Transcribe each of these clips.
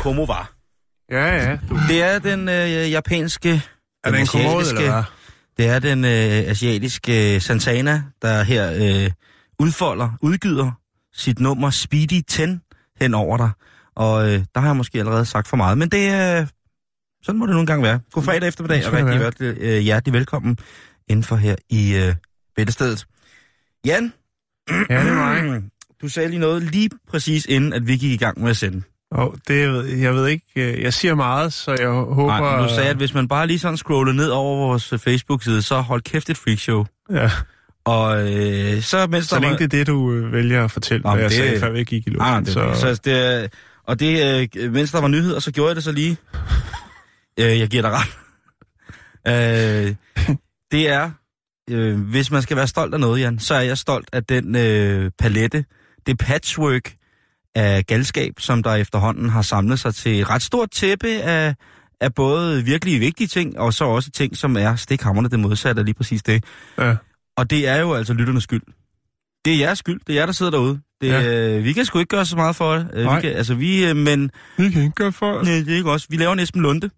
Como var. Ja, ja. Du. Det er den øh, japanske... Er det en kommode, eller hvad? Det er den øh, asiatiske øh, Santana, der her øh, udfolder, udgyder sit nummer Speedy 10 hen over dig. Og øh, der har jeg måske allerede sagt for meget, men det er... Øh, sådan må det nogle gange være. God fredag eftermiddag, og rigtig er hjertelig, øh, hjertelig velkommen indenfor her i øh, Bæltestedet. Jan, Ja, det er mig. du sagde lige noget lige præcis inden, at vi gik i gang med at sende. Og det, jeg ved ikke, øh, jeg siger meget, så jeg håber... Nej, du sagde, at hvis man bare lige sådan scroller ned over vores øh, Facebook-side, så hold kæft et freakshow. Ja, Og øh, så mens så der længe var... det er det, du øh, vælger at fortælle, Jamen, hvad jeg det- sagde, før vi gik i luften. Nej, det, så... så det, og det, øh, mens der var nyheder, så gjorde jeg det så lige. øh, jeg giver dig ret. øh, det er, øh, hvis man skal være stolt af noget, Jan, så er jeg stolt af den øh, palette, det patchwork af galskab, som der efterhånden har samlet sig til et ret stort tæppe af, af både virkelig vigtige ting, og så også ting, som er stikhammerne det modsatte af lige præcis det. Ja. Og det er jo altså lytternes skyld. Det er jeres skyld. Det er jer, der sidder derude. Det, Ja. øh, vi kan sgu ikke gøre så meget for det. Øh. Vi kan, altså, vi, øh, men Vi kan ikke gøre for os. nej, det er ikke os. Vi laver næsten lunde.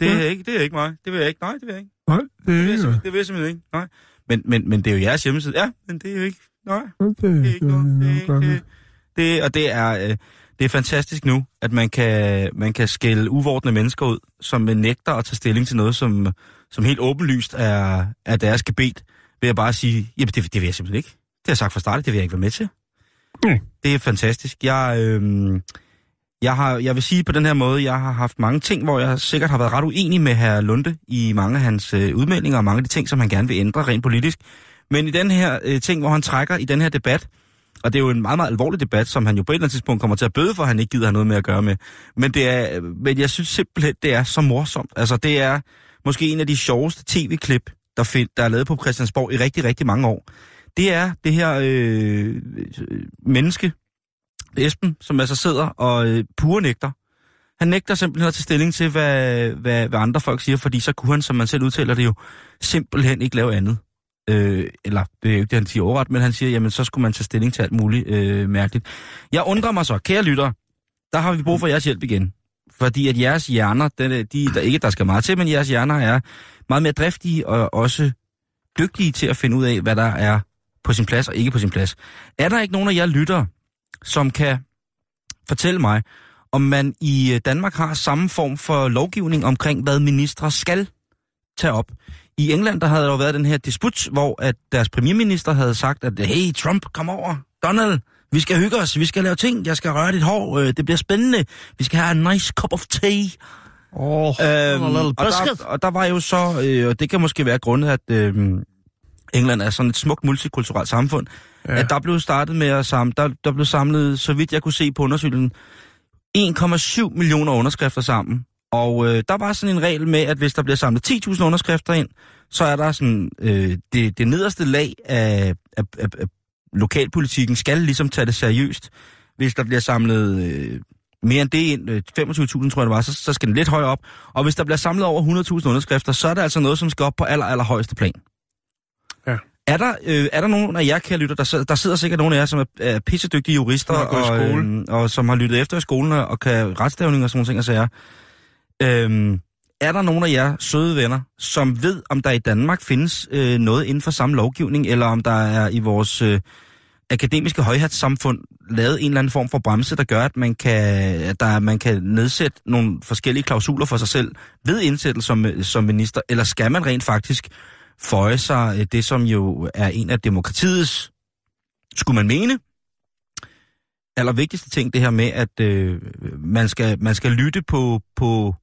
Det, Ja. er ikke, det er ikke mig. Det vil jeg ikke. Nej, det vil jeg ikke. Nej, det Det vil er jeg, ikke. det vil jeg simpelthen ikke. Nej. Men, men, men det er jo jeres hjemmeside. Ja, men det er jo ikke. Nej, Det det er ikke noget. Det er ikke, det, det, og det er, øh, det er fantastisk nu, at man kan, man kan skælde uvordne mennesker ud, som nægter at tage stilling til noget, som, som helt åbenlyst er, er deres gebet, vil jeg bare sige, jamen det, det vil jeg simpelthen ikke. Det har jeg sagt fra start, det vil jeg ikke være med til. Nej. Det er fantastisk. Jeg, øh, jeg, har, jeg vil sige på den her måde, jeg har haft mange ting, hvor jeg sikkert har været ret uenig med herr Lunde i mange af hans øh, udmeldinger og mange af de ting, som han gerne vil ændre rent politisk. Men i den her øh, ting, hvor han trækker i den her debat, og det er jo en meget, meget alvorlig debat, som han jo på et eller andet tidspunkt kommer til at bøde for, at han ikke gider have noget med at gøre med. Men, det er, men jeg synes simpelthen, det er så morsomt. Altså, det er måske en af de sjoveste tv-klip, der, find, der er lavet på Christiansborg i rigtig, rigtig mange år. Det er det her øh, øh menneske, Esben, som altså sidder og øh, pure nægter. Han nægter simpelthen at tage stilling til, hvad, hvad, hvad andre folk siger, fordi så kunne han, som man selv udtaler det jo, simpelthen ikke lave andet. Øh, eller, det er jo ikke det, han siger overret, men han siger, jamen så skulle man tage stilling til alt muligt øh, mærkeligt. Jeg undrer mig så, kære lytter, der har vi brug for jeres hjælp igen. Fordi at jeres hjerner, den, øh, de, der ikke der skal meget til, men jeres hjerner er meget mere driftige og også dygtige til at finde ud af, hvad der er på sin plads og ikke på sin plads. Er der ikke nogen af jer lyttere, som kan fortælle mig, om man i øh, Danmark har samme form for lovgivning omkring, hvad ministre skal tage op. I England der havde der jo været den her disput, hvor at deres premierminister havde sagt, at hey Trump, kom over, Donald, vi skal hygge os, vi skal lave ting, jeg skal røre dit hår, øh, det bliver spændende, vi skal have en nice cup of tea. Åh, Øhm, og, der, og der var jo så, øh, og det kan måske være grundet, at øh, England er sådan et smukt multikulturelt samfund. Ja. at der blev startet med at samle, der, der blev samlet, så vidt jeg kunne se på undersøgelsen, 1,7 millioner underskrifter sammen. Og øh, der var sådan en regel med, at hvis der bliver samlet 10.000 underskrifter ind, så er der sådan, øh, det, det nederste lag af, af, af, af lokalpolitikken skal ligesom tage det seriøst. Hvis der bliver samlet øh, mere end det ind, øh, 25.000 tror jeg det var, så, så skal den lidt højere op. Og hvis der bliver samlet over 100.000 underskrifter, så er der altså noget, som skal op på aller, aller højeste plan. Ja. Er der, øh, er der nogen af jer, kære lytter, der, sidder- der sidder sikkert nogen af jer, som er, er pissedygtige jurister, og, skole. øh, og som har lyttet efter i skolen og- og kan retstavning og sådan nogle ting og sager. Øhm, er der nogen af jer søde venner, som ved, om der i Danmark findes øh, noget inden for samme lovgivning, eller om der er i vores øh, akademiske højhatssamfund lavet en eller anden form for bremse, der gør, at man kan, at der, man kan nedsætte nogle forskellige klausuler for sig selv ved indsættelse som, øh, som minister, eller skal man rent faktisk føje sig øh, det, som jo er en af demokratiets, skulle man mene, allervigtigste ting, det her med, at øh, man, skal, man skal lytte på, på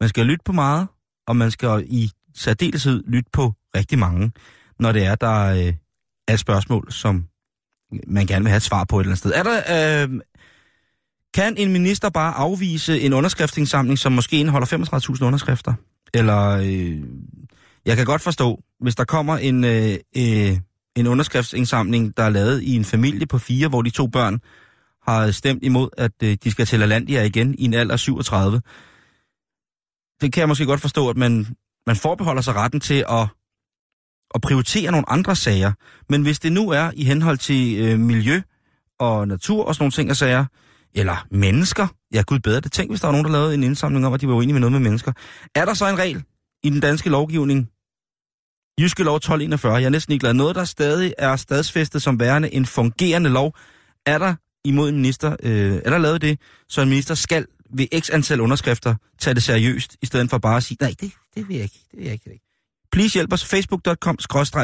man skal lytte på meget, og man skal i særdeleshed lytte på rigtig mange, når det er, der øh, er et spørgsmål, som man gerne vil have et svar på et eller andet sted. Er der, øh, kan en minister bare afvise en underskriftsindsamling, som måske indeholder 35.000 underskrifter? Eller, øh, jeg kan godt forstå, hvis der kommer en, øh, øh, en underskriftsindsamling, der er lavet i en familie på fire, hvor de to børn har stemt imod, at øh, de skal til Alandia igen i en alder 37. Det kan jeg måske godt forstå, at man, man forbeholder sig retten til at, at prioritere nogle andre sager. Men hvis det nu er i henhold til øh, miljø og natur og sådan nogle ting og sager, eller mennesker, ja gud bedre det, tænk hvis der var nogen, der lavede en indsamling om, at de var uenige med noget med mennesker. Er der så en regel i den danske lovgivning, Jyske lov 1241, jeg er næsten ikke glad. Noget, der stadig er stadsfæstet som værende en fungerende lov, er der imod en minister, øh, er der lavet det, så en minister skal ved x antal underskrifter tage det seriøst, i stedet for bare at sige, nej, det, det vil jeg ikke, det vil jeg ikke. Det vil jeg ikke. Please hjælp os, facebook.com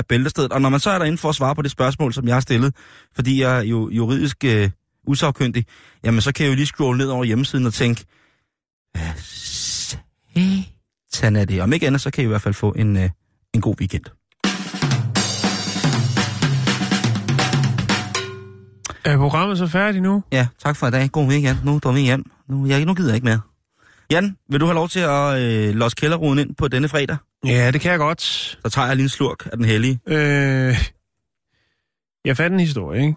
bæltestedet, og når man så er derinde for at svare på det spørgsmål, som jeg har stillet, fordi jeg er jo juridisk øh, usagkyndig, jamen så kan jeg jo lige scrolle ned over hjemmesiden og tænke, hvad satan er det? Om ikke andet, så kan I i hvert fald få en, øh, en god weekend. Er programmet så færdigt nu? Ja, tak for i dag. God weekend. Nu drømmer vi hjem. Nu, jeg, nu gider jeg ikke mere. Jan, vil du have lov til at øh, låse kælderruden ind på denne fredag? Ja, det kan jeg godt. Så tager jeg lige en slurk af den hellige. Øh, jeg fandt en historie, ikke?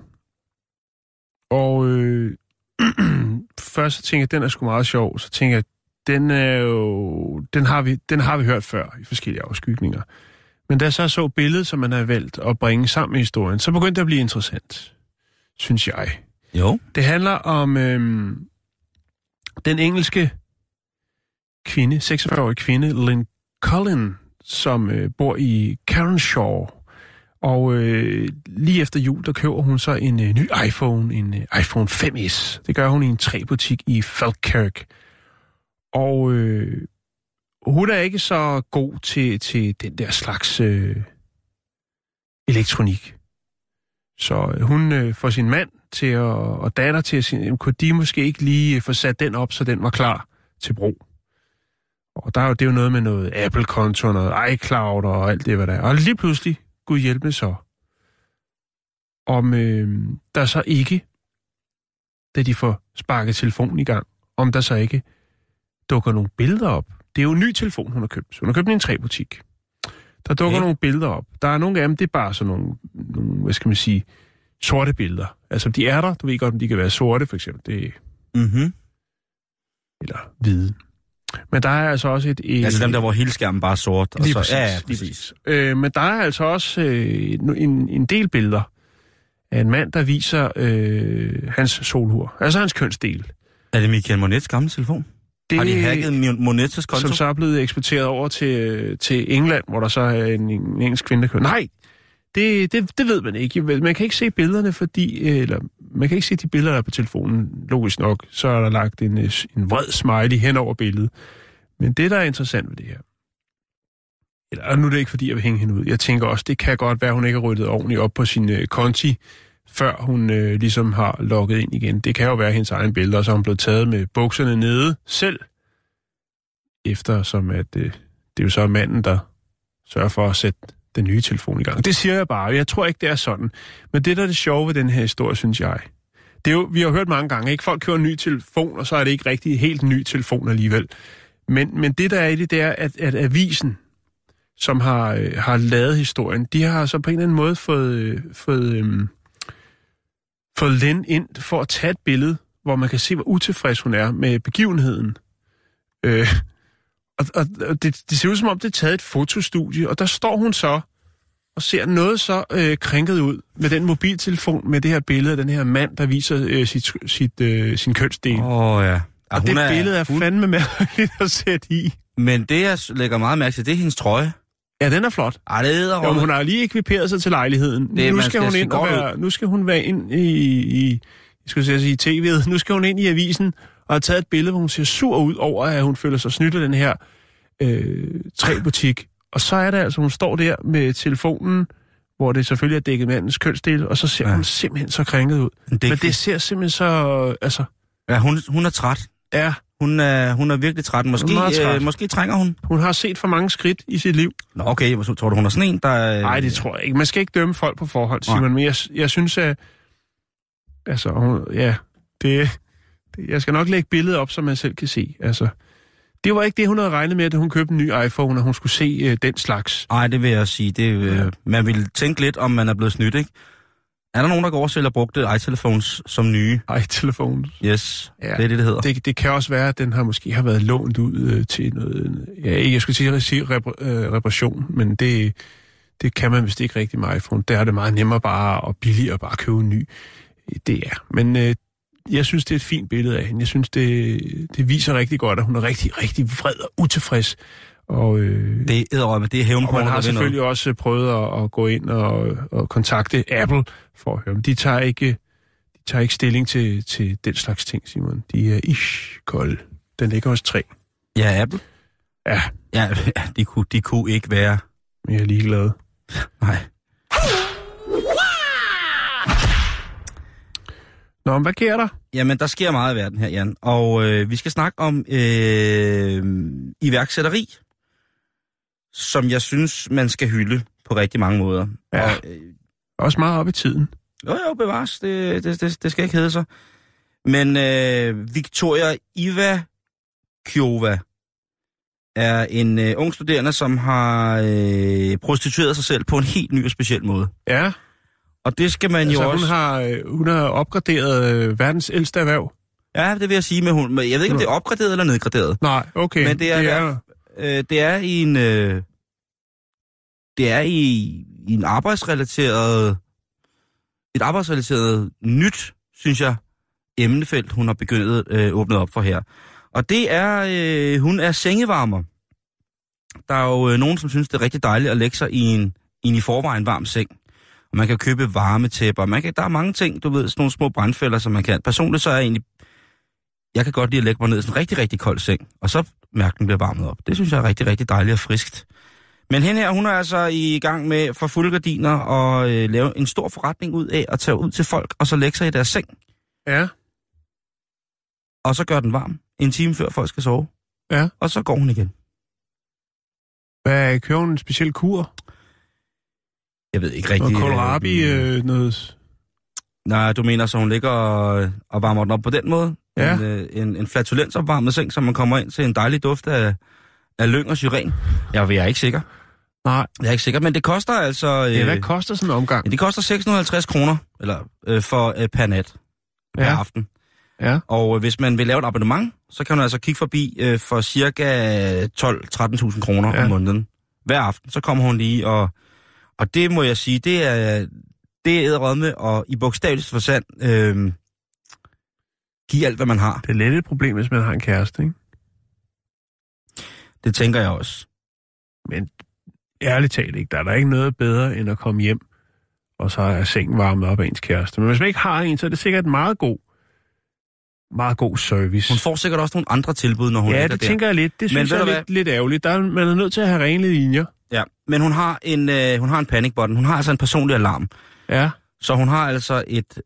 Og øh, først så tænkte jeg, den er sgu meget sjov. Så tænkte jeg, den er jo, den har vi, den har vi hørt før i forskellige afskygninger. Men da jeg så så billedet, som man har valgt at bringe sammen med historien, så begyndte det at blive interessant, synes jeg. Jo. Det handler om øhm, den engelske kvinde, 46-årige kvinde, Lynn Collin, som øh, bor i Caronshaw. Og øh, lige efter jul, der køber hun så en øh, ny iPhone, en øh, iPhone 5S. Det gør hun i en træbutik i Falkirk. Og øh, hun er ikke så god til, til den der slags øh, elektronik. Så øh, hun øh, får sin mand til at, og datter til at sige, kunne de måske ikke lige øh, få sat den op, så den var klar til brug. Og der er jo, det er jo noget med noget Apple-konto, noget iCloud og alt det, hvad der er. Og lige pludselig, Gud hjælpe så, om øh, der så ikke, da de får sparket telefonen i gang, om der så ikke dukker nogle billeder op. Det er jo en ny telefon, hun har købt. Hun har købt den i en træbutik. Der dukker okay. nogle billeder op. Der er nogle af dem, det er bare sådan nogle, nogle, hvad skal man sige, sorte billeder. Altså, de er der. Du ved godt, om de kan være sorte, for eksempel. Det, Mm-hmm. eller hvide. Men der er altså også et... et Altså dem der, hvor hele skærmen bare er sort. Og Lige så, præcis, ja, ja, lige præcis. præcis. Øh, men der er altså også øh, en, en del billeder af en mand, der viser øh, hans solhur. Altså hans kønsdel. Er det Michael Monets gamle telefon? Det, Har de hacket Mon- Monets konto? som så er blevet eksporteret over til, til England, hvor der så er en, en engelsk kvinde, der kører. Nej, det, det, det ved man ikke. Man kan ikke se billederne, fordi... Eller, man kan ikke se de billeder, der er på telefonen. Logisk nok, så er der lagt en, øh, en vred smiley hen over billedet. Men det, der er interessant ved det her... Eller, og nu er det ikke, fordi jeg vil hænge hende ud. Jeg tænker også, det kan godt være, hun ikke har ryddet ordentligt op på sin øh, konti, før hun øh, ligesom har logget ind igen. Det kan jo være hendes egen billeder, og så er hun blevet taget med bukserne nede selv. Efter som at øh, det er jo så manden, der sørger for at sætte den nye telefon i gang. Det siger jeg bare. Jeg tror ikke, det er sådan. Men det, der er det sjove ved den her historie, synes jeg, det er jo, vi har hørt mange gange, ikke? Folk kører en ny telefon, og så er det ikke rigtig helt ny telefon alligevel. Men, men det, der er i det, det er, at, at avisen, som har, øh, har lavet historien, de har så på en eller anden måde fået, øh, fået, øh, fået Len ind for at tage et billede, hvor man kan se, hvor utilfreds hun er med begivenheden. Øh, og og og det, det ser ud som om, det er taget et fotostudie, og der står hun så og ser noget så øh, krænket ud med den mobiltelefon, med det her billede af den her mand, der viser øh, sit, sit, øh, sin kønsdel. Åh, oh, ja. ja og det billede er fandme mærkeligt at sætte i. Men det, jeg lægger meget mærke til, det er hendes trøje. Ja, den er flot. Ej, det er Jo, hun har lige ekviperet sig til lejligheden. Det, nu skal, hun ind og være, nu skal hun være ind i, i jeg skulle sige, i tv'et. Nu skal hun ind i avisen og har taget et billede, hvor hun ser sur ud over, at hun føler sig snydt af den her øh, træbutik. Og så er det altså, hun står der med telefonen, hvor det selvfølgelig er dækket mandens kønsdel, og så ser Ja. hun simpelthen så krænket ud. Men det Men det ser simpelthen så, altså, Ja, hun, hun er træt. ja, Hun er, hun er virkelig træt. Måske, meget træt. Øh, måske trænger hun. Hun har set for mange skridt i sit liv. Nå, okay. Så tror du, hun er sådan en, der... øh, Nej, det tror jeg ikke. Man skal ikke dømme folk på forhånd, Nej. Simon. Men jeg, jeg synes, at... Altså, hun, ja, det, det... Jeg skal nok lægge billedet op, så man selv kan se. Altså, det var ikke det, hun havde regnet med, da hun købte en ny iPhone, at hun skulle se øh, den slags. Nej, det vil jeg sige. Det, øh, Ja. Man vil tænke lidt, om man er blevet snydt, ikke? Er der nogen, der går og sælger brugte iTelefones som nye? iTelefon. Yes, Ja. det er det, det hedder. Det, det kan også være, at den har måske har været lånt ud øh, til noget... Ja, ikke, jeg skulle sige, sige repar, øh, reparation, men det, det kan man vist ikke rigtig med iPhone. Der er det meget nemmere bare og billigere bare at købe en ny. Det er. Men øh, jeg synes, det er et fint billede af hende. Jeg synes, det, det viser rigtig godt, at hun er rigtig, rigtig vred og utilfreds. Og, øh, Det er med det er hævn og man har selvfølgelig også prøvet at, at gå ind og, og kontakte Apple for at høre. Men de tager ikke, de tager ikke stilling til, til den slags ting, Simon. De er ish kold. Den ligger hos tre. Ja, Apple. Ja, Ja, de kunne, de kunne ikke være... jeg er ligeglad. Nej. Nå, men hvad sker der? Jamen, der sker meget i verden her, Jan. Og øh, vi skal snakke om øh, iværksætteri, som jeg synes, man skal hylde på rigtig mange måder. Ja. Og, øh, Også meget op i tiden. jo, jo, bevares. Det, det, det, det skal ikke hedde sig. Men øh, Victoria Iva Kjova er en øh, ung studerende, som har øh, prostitueret sig selv på en helt ny og speciel måde. Ja, Og det skal man altså jo hun også... har, øh, hun har opgraderet øh, verdens ældste erhverv. Ja, det vil jeg sige med hun. Jeg ved ikke, om det er opgraderet eller nedgraderet. Nej, okay. Men det er, det er Øh, det er i en... Øh, det er i, i en arbejdsrelateret... Et arbejdsrelateret nyt, synes jeg, emnefelt, hun har begyndt øh, åbnet op for her. Og det er... Øh, hun er sengevarmer. Der er jo øh, nogen, som synes, det er rigtig dejligt at lægge sig i en, i en i forvejen varm seng. Og man kan købe varmetæpper. Man kan, der er mange ting, du ved, sådan nogle små brandfælder, som man kan. Personligt så er jeg egentlig... Jeg kan godt lide at lægge mig ned i sådan en rigtig, rigtig kold seng. Og så mærke, den bliver varmet op. Det synes jeg er rigtig, rigtig dejligt og friskt. Men hende her, hun er altså i gang med for fulde gardiner og øh, lave en stor forretning ud af at tage ud til folk og så lægge sig i deres seng. Ja, Og så gør den varm en time før folk skal sove. Ja. Og så går hun igen. hvad kører hun en speciel kur? Jeg ved ikke rigtig... Noget kohlrabi, øh, øh, noget... Nej, du mener, så hun ligger og, og varmer den op på den måde? Ja. En, øh, en, en flatulensopvarmet seng, så man kommer ind til en dejlig duft af, af lyng og syren. Jeg, jeg er ikke sikker. Nej, Jeg er ikke sikker, men det koster altså... ja, Øh, hvad koster sådan en omgang? ja, det koster 650 kroner eller, øh, for øh, per nat, per Ja. aften. Ja. Og øh, hvis man vil lave et abonnement, så kan man altså kigge forbi øh, for cirka 12-13.000 kroner Ja. ja. om måneden. Hver aften, så kommer hun lige, og, og det må jeg sige, det er det er med og i bogstaveligste forstand øh, give alt, hvad man har. Det er lidt et problem, hvis man har en kæreste, ikke? Det tænker jeg også. Men ærligt talt ikke, der er der ikke noget bedre, end at komme hjem, og så er sengen varmet op af ens kæreste. Men hvis man ikke har en, så er det sikkert meget god, meget god service. Hun får sikkert også nogle andre tilbud, når hun ja, det der. tænker jeg lidt. Det synes ved jeg er lidt, lidt ærgerligt. Der er, man er nødt til at have rene linjer. Ja, men hun har en, øh, hun har en panic button. Hun har altså en personlig alarm. Ja, Så hun har altså et,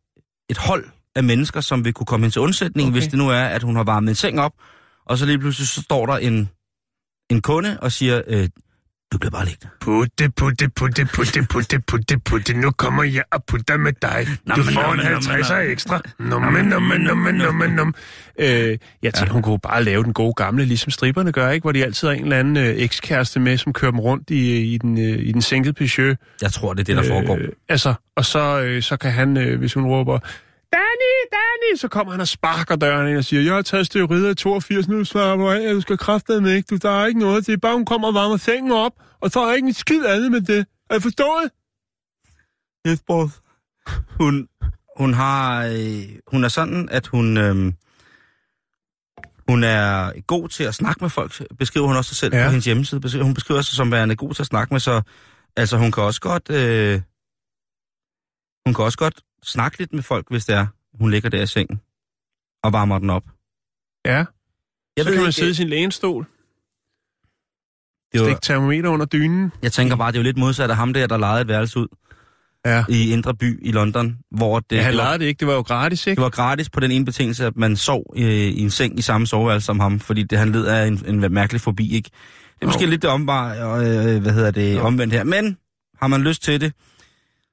et hold af mennesker, som vil kunne komme ind til undsætning, Okay. hvis det nu er, at hun har varmet en seng op, og så lige pludselig så står der en, en kunde og siger, øh, du bliver bare liggende. Putte, putte, putte, putte, putte, putte, putte. Nu kommer jeg og putter med dig. Nå, Du men, får nå, en men, nå, men, 50'er nå. ekstra. Numme, numme, numme, numme, numme. Øh, jeg tænker, hun kunne bare lave den gode gamle, ligesom striberne gør, ikke? Hvor de altid har en eller anden øh, ekskæreste med, som kører dem rundt i, i, den, øh, i den sænkede Peugeot. Jeg tror, det er det, der foregår. Øh, altså, og så, øh, så kan han, øh, hvis hun råber, Danny, Danny, så kommer han og sparker døren ind og siger, jeg har taget steroider i 82, nu du af, du skal kraftedeme ikke, du, der er ikke noget, det er bare, hun kommer og varmer sengen op, og så er ikke en skid andet med det. Er I forstået? Yes, boss. Hun, hun har, øh, hun er sådan, at hun, øh, hun er god til at snakke med folk, beskriver hun også sig selv Ja. på hendes hjemmeside. Hun beskriver sig som værende god til at snakke med, så altså hun kan også godt, øh, hun kan også godt snakke lidt med folk, hvis det er, hun ligger der i sengen og varmer den op. Ja, Jeg så ved kan man ikke, sidde i sin lænestol, det var, stikke termometer under dynen. jeg tænker bare, det er jo lidt modsat af ham der, der lejede et værelse ud. Ja. i Indre By i London, hvor det, ja, han legede det ikke. Det var jo gratis, ikke? det var gratis på den ene betingelse, at man sov øh, i en seng i samme soveværelse som ham, fordi det, han led af en, en mærkelig fobi, ikke? Det er måske Jo. lidt det omvar, øh, hvad hedder det, omvendt her, men har man lyst til det,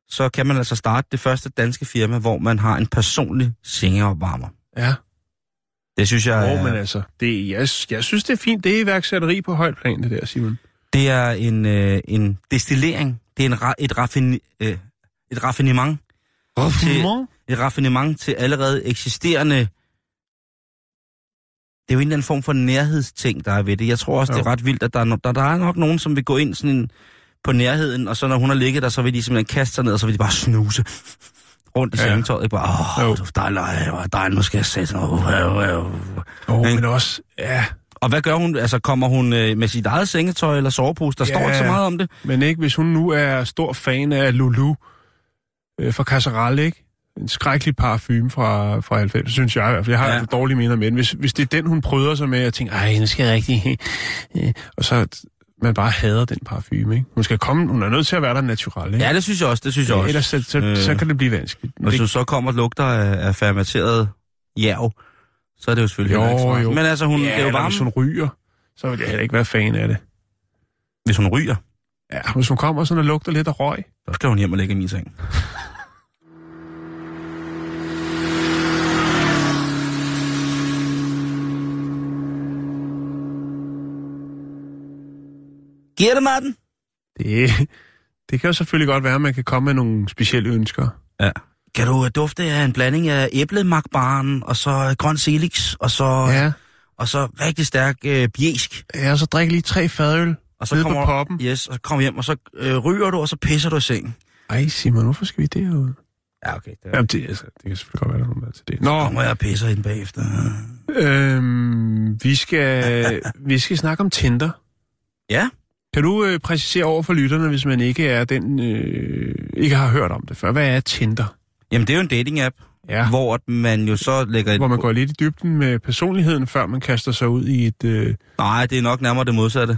så kan man altså starte det første danske firma, hvor man har en personlig sengeopvarmer. Ja. Det synes jeg, Jo, er, men altså, det, jeg, jeg synes, det er fint. Det er iværksætteri på højt plan, det der, Simon. det er en, øh, en destillering, det er en, et, raffin, øh, et raffinement, Raffinement? et raffinement til allerede eksisterende... Det er jo en eller anden form for nærhedsting, der er ved det. Jeg tror også, jo. det er ret vildt, at der er, no- der, der er nok nogen, som vil gå ind sådan en, på nærheden, og så når hun har ligget der, så vil de simpelthen kaste sig ned, og så vil de bare snuse rundt i Ja. sengetøjet. Bare, åh, du er dejlig, hvor dejlig, nu skal jeg sætte uh. Jo, Ikke? men også, ja, Og hvad gør hun? Altså, kommer hun øh, med sit eget sengetøj eller sovepose? Der Ja. står ikke så meget om det. men ikke hvis hun nu er stor fan af Lulu øh, fra Casserelle, ikke? En skrækkelig parfume fra, fra 90, synes jeg i hvert fald. Jeg har Ja. ja. dårlige minder med den. Hvis, hvis det er den, hun prøver sig med, og tænker, ej, nu skal jeg rigtig... øh," og så man bare hader den parfume, ikke? Hun skal komme, hun er nødt til at være der natural, ikke? Ja, det synes jeg også. Det synes jeg også. ellers så, så, Øh. så kan det blive vanskeligt. Hvis Det, du så kommer og lugter af, af fermenteret jærv, så er det jo selvfølgelig Jo, ikke jo. Men altså, hun, ja, det er jo varme, hvis hun ryger, så vil jeg heller ikke være fan af det. hvis hun ryger. Ja, hvis hun kommer sådan og lugter lidt af røg. Så skal hun hjem og ligge i min seng. Giver det, Martin? Det, det kan jo selvfølgelig godt være, at man kan komme med nogle specielle ønsker. Ja. Kan du øh, dufte af en blanding af æblemakbaren, og så øh, grøn silix, og så, Ja, og så rigtig stærk øh, bjæsk. ja så drik lige tre fadøl. Og så Nede på kommer, poppen. Yes, og så kommer hjem, og så øh, ryger du, og så pisser du i sengen. Ej, Simon, hvorfor skal vi det jo? Ja, okay. Det, Jamen, det, altså, det kan selvfølgelig godt være, der er nogen, er til det. Nå. Nå, kommer jeg og pisser ind bagefter. øhm, vi, skal, vi skal snakke om Tinder. Ja. Kan du øh, præcisere over for lytterne, hvis man ikke er den, øh, ikke har hørt om det før? Hvad er Tinder? Jamen, det er jo en dating-app, Ja. hvor man jo så lægger et... Hvor man går lidt i dybden med personligheden, før man kaster sig ud i et... Øh, Nej, det er nok nærmere det modsatte.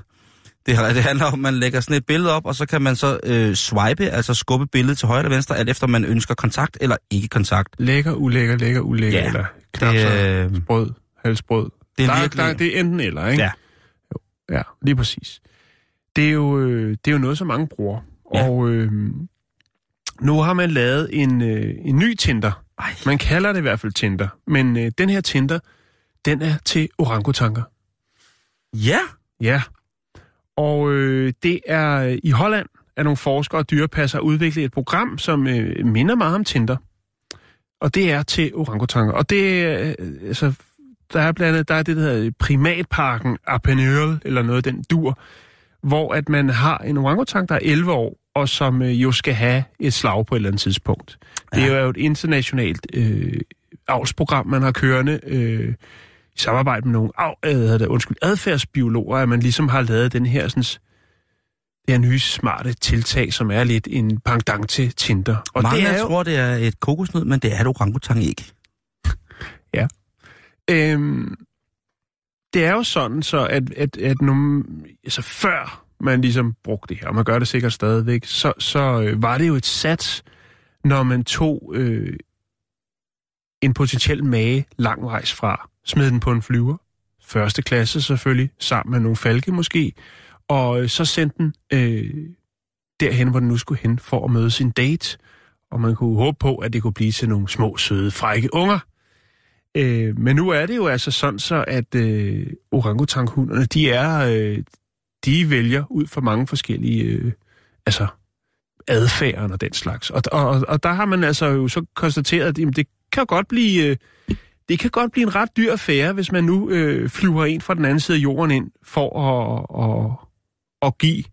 Det, det handler om, at man lægger sådan et billede op, og så kan man så øh, swipe, altså skubbe billedet til højre eller venstre, alt efter man ønsker kontakt eller ikke kontakt. lækker, ulækker, lækker, ulækker, Ja, eller knap Det, så øh, sprød, halvsprød. det der, er er- virkelig... der, det er enten eller, ikke? Ja. Jo, ja, lige præcis. Det er jo, øh, det er jo noget, som mange bruger. Ja. Og øh, nu har man lavet en, øh, en ny Tinder. Ej. Man kalder det i hvert fald Tinder. Men øh, den her Tinder, den er til orangutanker. Ja, Ja. Og øh, det er øh, i Holland, at nogle forskere og dyrepassere har udviklet et program, som øh, minder meget om Tinder. Og det er til orangutanker. Og det er, øh, altså, der er blandt andet, der er det, der hedder primatparken Apenøl, eller noget den dur, hvor at man har en orangutang, der er 11 år, og som øh, jo skal have et slag på et eller andet tidspunkt. Det er jo et internationalt øh, avlsprogram, man har kørende, øh, i samarbejde med nogle af, øh, undskyld, adfærdsbiologer, at man ligesom har lavet den her, sådan, det her nye smarte tiltag, som er lidt en pendant til Tinder. Og mange det er jo... tror, det er et kokosnød, men det er et orangutang ikke. øhm, det er jo sådan, så at, at, at nu, altså før man ligesom brugte det her, og man gør det sikkert stadigvæk, så, så øh, var det jo et sats, når man tog øh, en potentiel mage langvejs fra, smed den på en flyver, første klasse selvfølgelig, sammen med nogle falke måske, og øh, så sendte den øh, derhen, hvor den nu skulle hen for at møde sin date, og man kunne håbe på, at det kunne blive til nogle små, søde, frække unger. Øh, men nu er det jo altså sådan så, at øh, orangutanghunderne, de er, øh, de vælger ud fra mange forskellige, øh, altså adfærden og den slags. Og, og, og der har man altså jo så konstateret, at jamen, det kan godt blive, øh, det kan godt blive en ret dyr affære, hvis man nu øh, flyver en fra den anden side af jorden ind for at, at, at give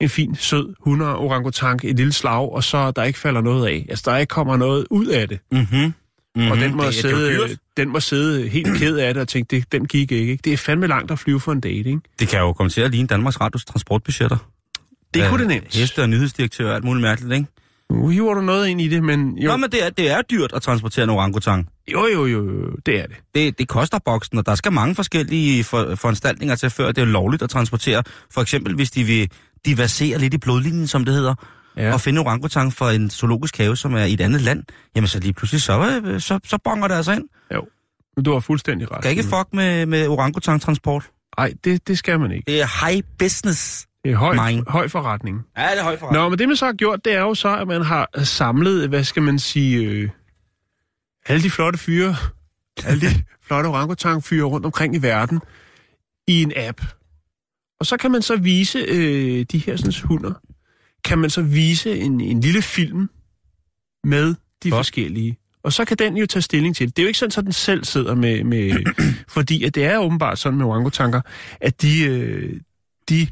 en fin, sød hunder orangutang et lille slag, og så der ikke falder noget af. Altså, der ikke kommer noget ud af det. Mm-hmm. Mm-hmm. Og den må, det, sidde, Det, den må sidde helt ked af det og tænke, det, den gik ikke, ikke. Det er fandme langt at flyve for en date, ikke? det kan jo komme til at ligne Danmarks Radios transportbudgetter. Det Øh, kunne det nemt. Heste og nyhedsdirektør og alt muligt mærkeligt, ikke? Nu hiver du noget ind i det, men jo, Nå, men det er, det er dyrt at transportere en orangutang. jo, jo, jo, jo, det er det. Det, det koster boksen, og der skal mange forskellige for, foranstaltninger til, før det er lovligt at transportere. For eksempel, hvis de vil diversere lidt i blodlinjen, som det hedder, ja. og finde orangutang for en zoologisk have, som er i et andet land, jamen så lige pludselig, så, øh, så, så bonger det altså ind. Jo, du har fuldstændig ret. Kan ikke fuck med, med orangutang-transport? Nej, det, det skal man ikke. Det er high business. Det er høj, Mine. høj forretning. Ja, det er høj forretning. Nå, men det man så har gjort, det er jo så, at man har samlet, hvad skal man sige, øh, alle de flotte fyre, alle de flotte orangutang-fyre rundt omkring i verden, i en app. Og så kan man så vise øh, de her sådan, hunder, kan man så vise en, en lille film med de Godt. forskellige. Og så kan den jo tage stilling til det. Det er jo ikke sådan, at den selv sidder med... med fordi at det er åbenbart sådan med orangutanker, at de, øh, de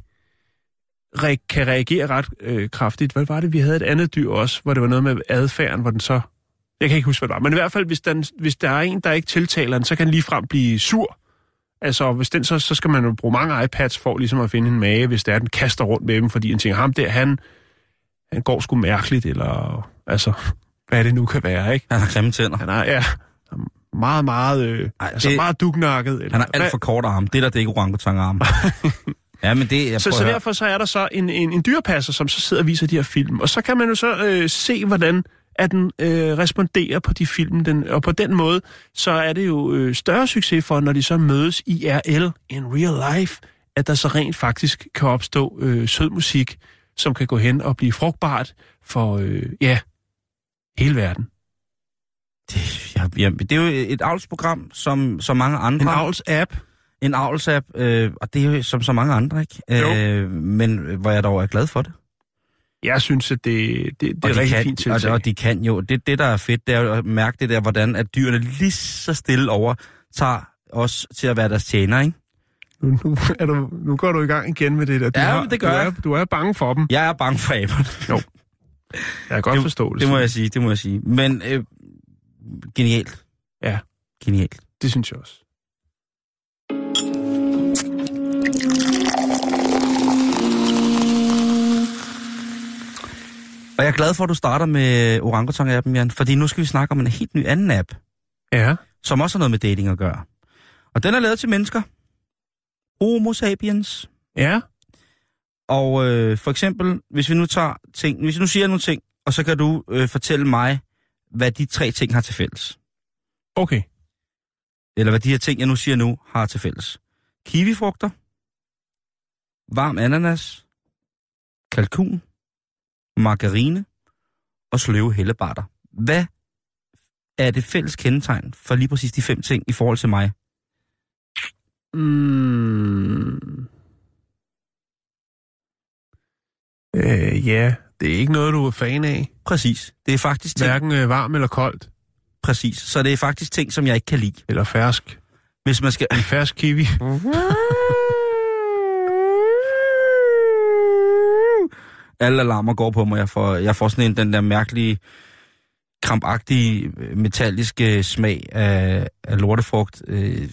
re- kan reagere ret øh, kraftigt. Hvad var det, vi havde et andet dyr også, hvor det var noget med adfærden, hvor den så... Jeg kan ikke huske, hvad det var. Men i hvert fald, hvis, den, hvis der er en, der ikke tiltaler den, så kan den ligefrem blive sur. Altså, hvis den, så, så skal man jo bruge mange iPads for ligesom at finde en mage, hvis det er, den kaster rundt med dem, fordi den tænker, ham der, han, han går sgu mærkeligt, eller altså, hvad det nu kan være, ikke? Han har grimme tænder. Han er, ja, meget, meget, øh, Ej, altså det- meget dugnakket. Eller, Han har alt for kort arm. Det der, det er ikke orangutang-arm. ja, men det... Jeg så, så derfor så er der så en, en, en dyrepasser, som så sidder og viser de her film. Og så kan man jo så øh, se, hvordan at den øh, responderer på de film. Den, og på den måde, så er det jo øh, større succes for, når de så mødes i RL, in real life, at der så rent faktisk kan opstå øh, sød musik, som kan gå hen og blive frugtbart for, øh, ja, hele verden. Det, ja, ja, det er jo et avlsprogram, som, som mange andre... En avls-app. En avlsapp, øh, og det er jo som så mange andre, ikke? Jo. Øh, men hvor jeg dog er glad for det. Jeg synes, at det, det, det og er de rigtig kan, fint og, tiltag. og de kan jo, det, det der er fedt, det er at mærke det der, hvordan at dyrene lige så stille over tager os til at være deres tjener, ikke? Nu, nu, er du, nu går du i gang igen med det der. Du Ja, har, det gør du jeg. Er, du er bange for dem. Jeg er bange for aberne. Jeg kan godt Det- forstå det. Det må jeg sige, det må jeg sige. Men øh, genialt. Ja. Genialt. Det synes jeg også. Og jeg er glad for, at du starter med orangutang-appen, Jan, fordi nu skal vi snakke om en helt ny anden app, Ja. som også har noget med dating at gøre. Og den er lavet til mennesker. Homo sapiens. Ja. Og øh, for eksempel, hvis vi nu tager ting, hvis vi nu siger nogle ting, og så kan du øh, fortælle mig, hvad de tre ting har til fælles. Okay. Eller hvad de her ting, jeg nu siger nu, har til fælles. Kiwifrugter, varm ananas, kalkun, margarine og sløve hellebarter. Hvad er det fælles kendetegn for lige præcis de fem ting i forhold til mig? Mm. Øh, ja, det er ikke noget, du er fan af. Præcis. Det er faktisk ting, Hverken øh, varm eller koldt. præcis. Så det er faktisk ting, som jeg ikke kan lide. Eller fersk. Hvis man skal... En fersk kiwi. Alle alarmer går på mig. Jeg får, jeg får sådan en, den der mærkelige, krampagtige, øh, metalliske smag af, af lortefrugt. Øh,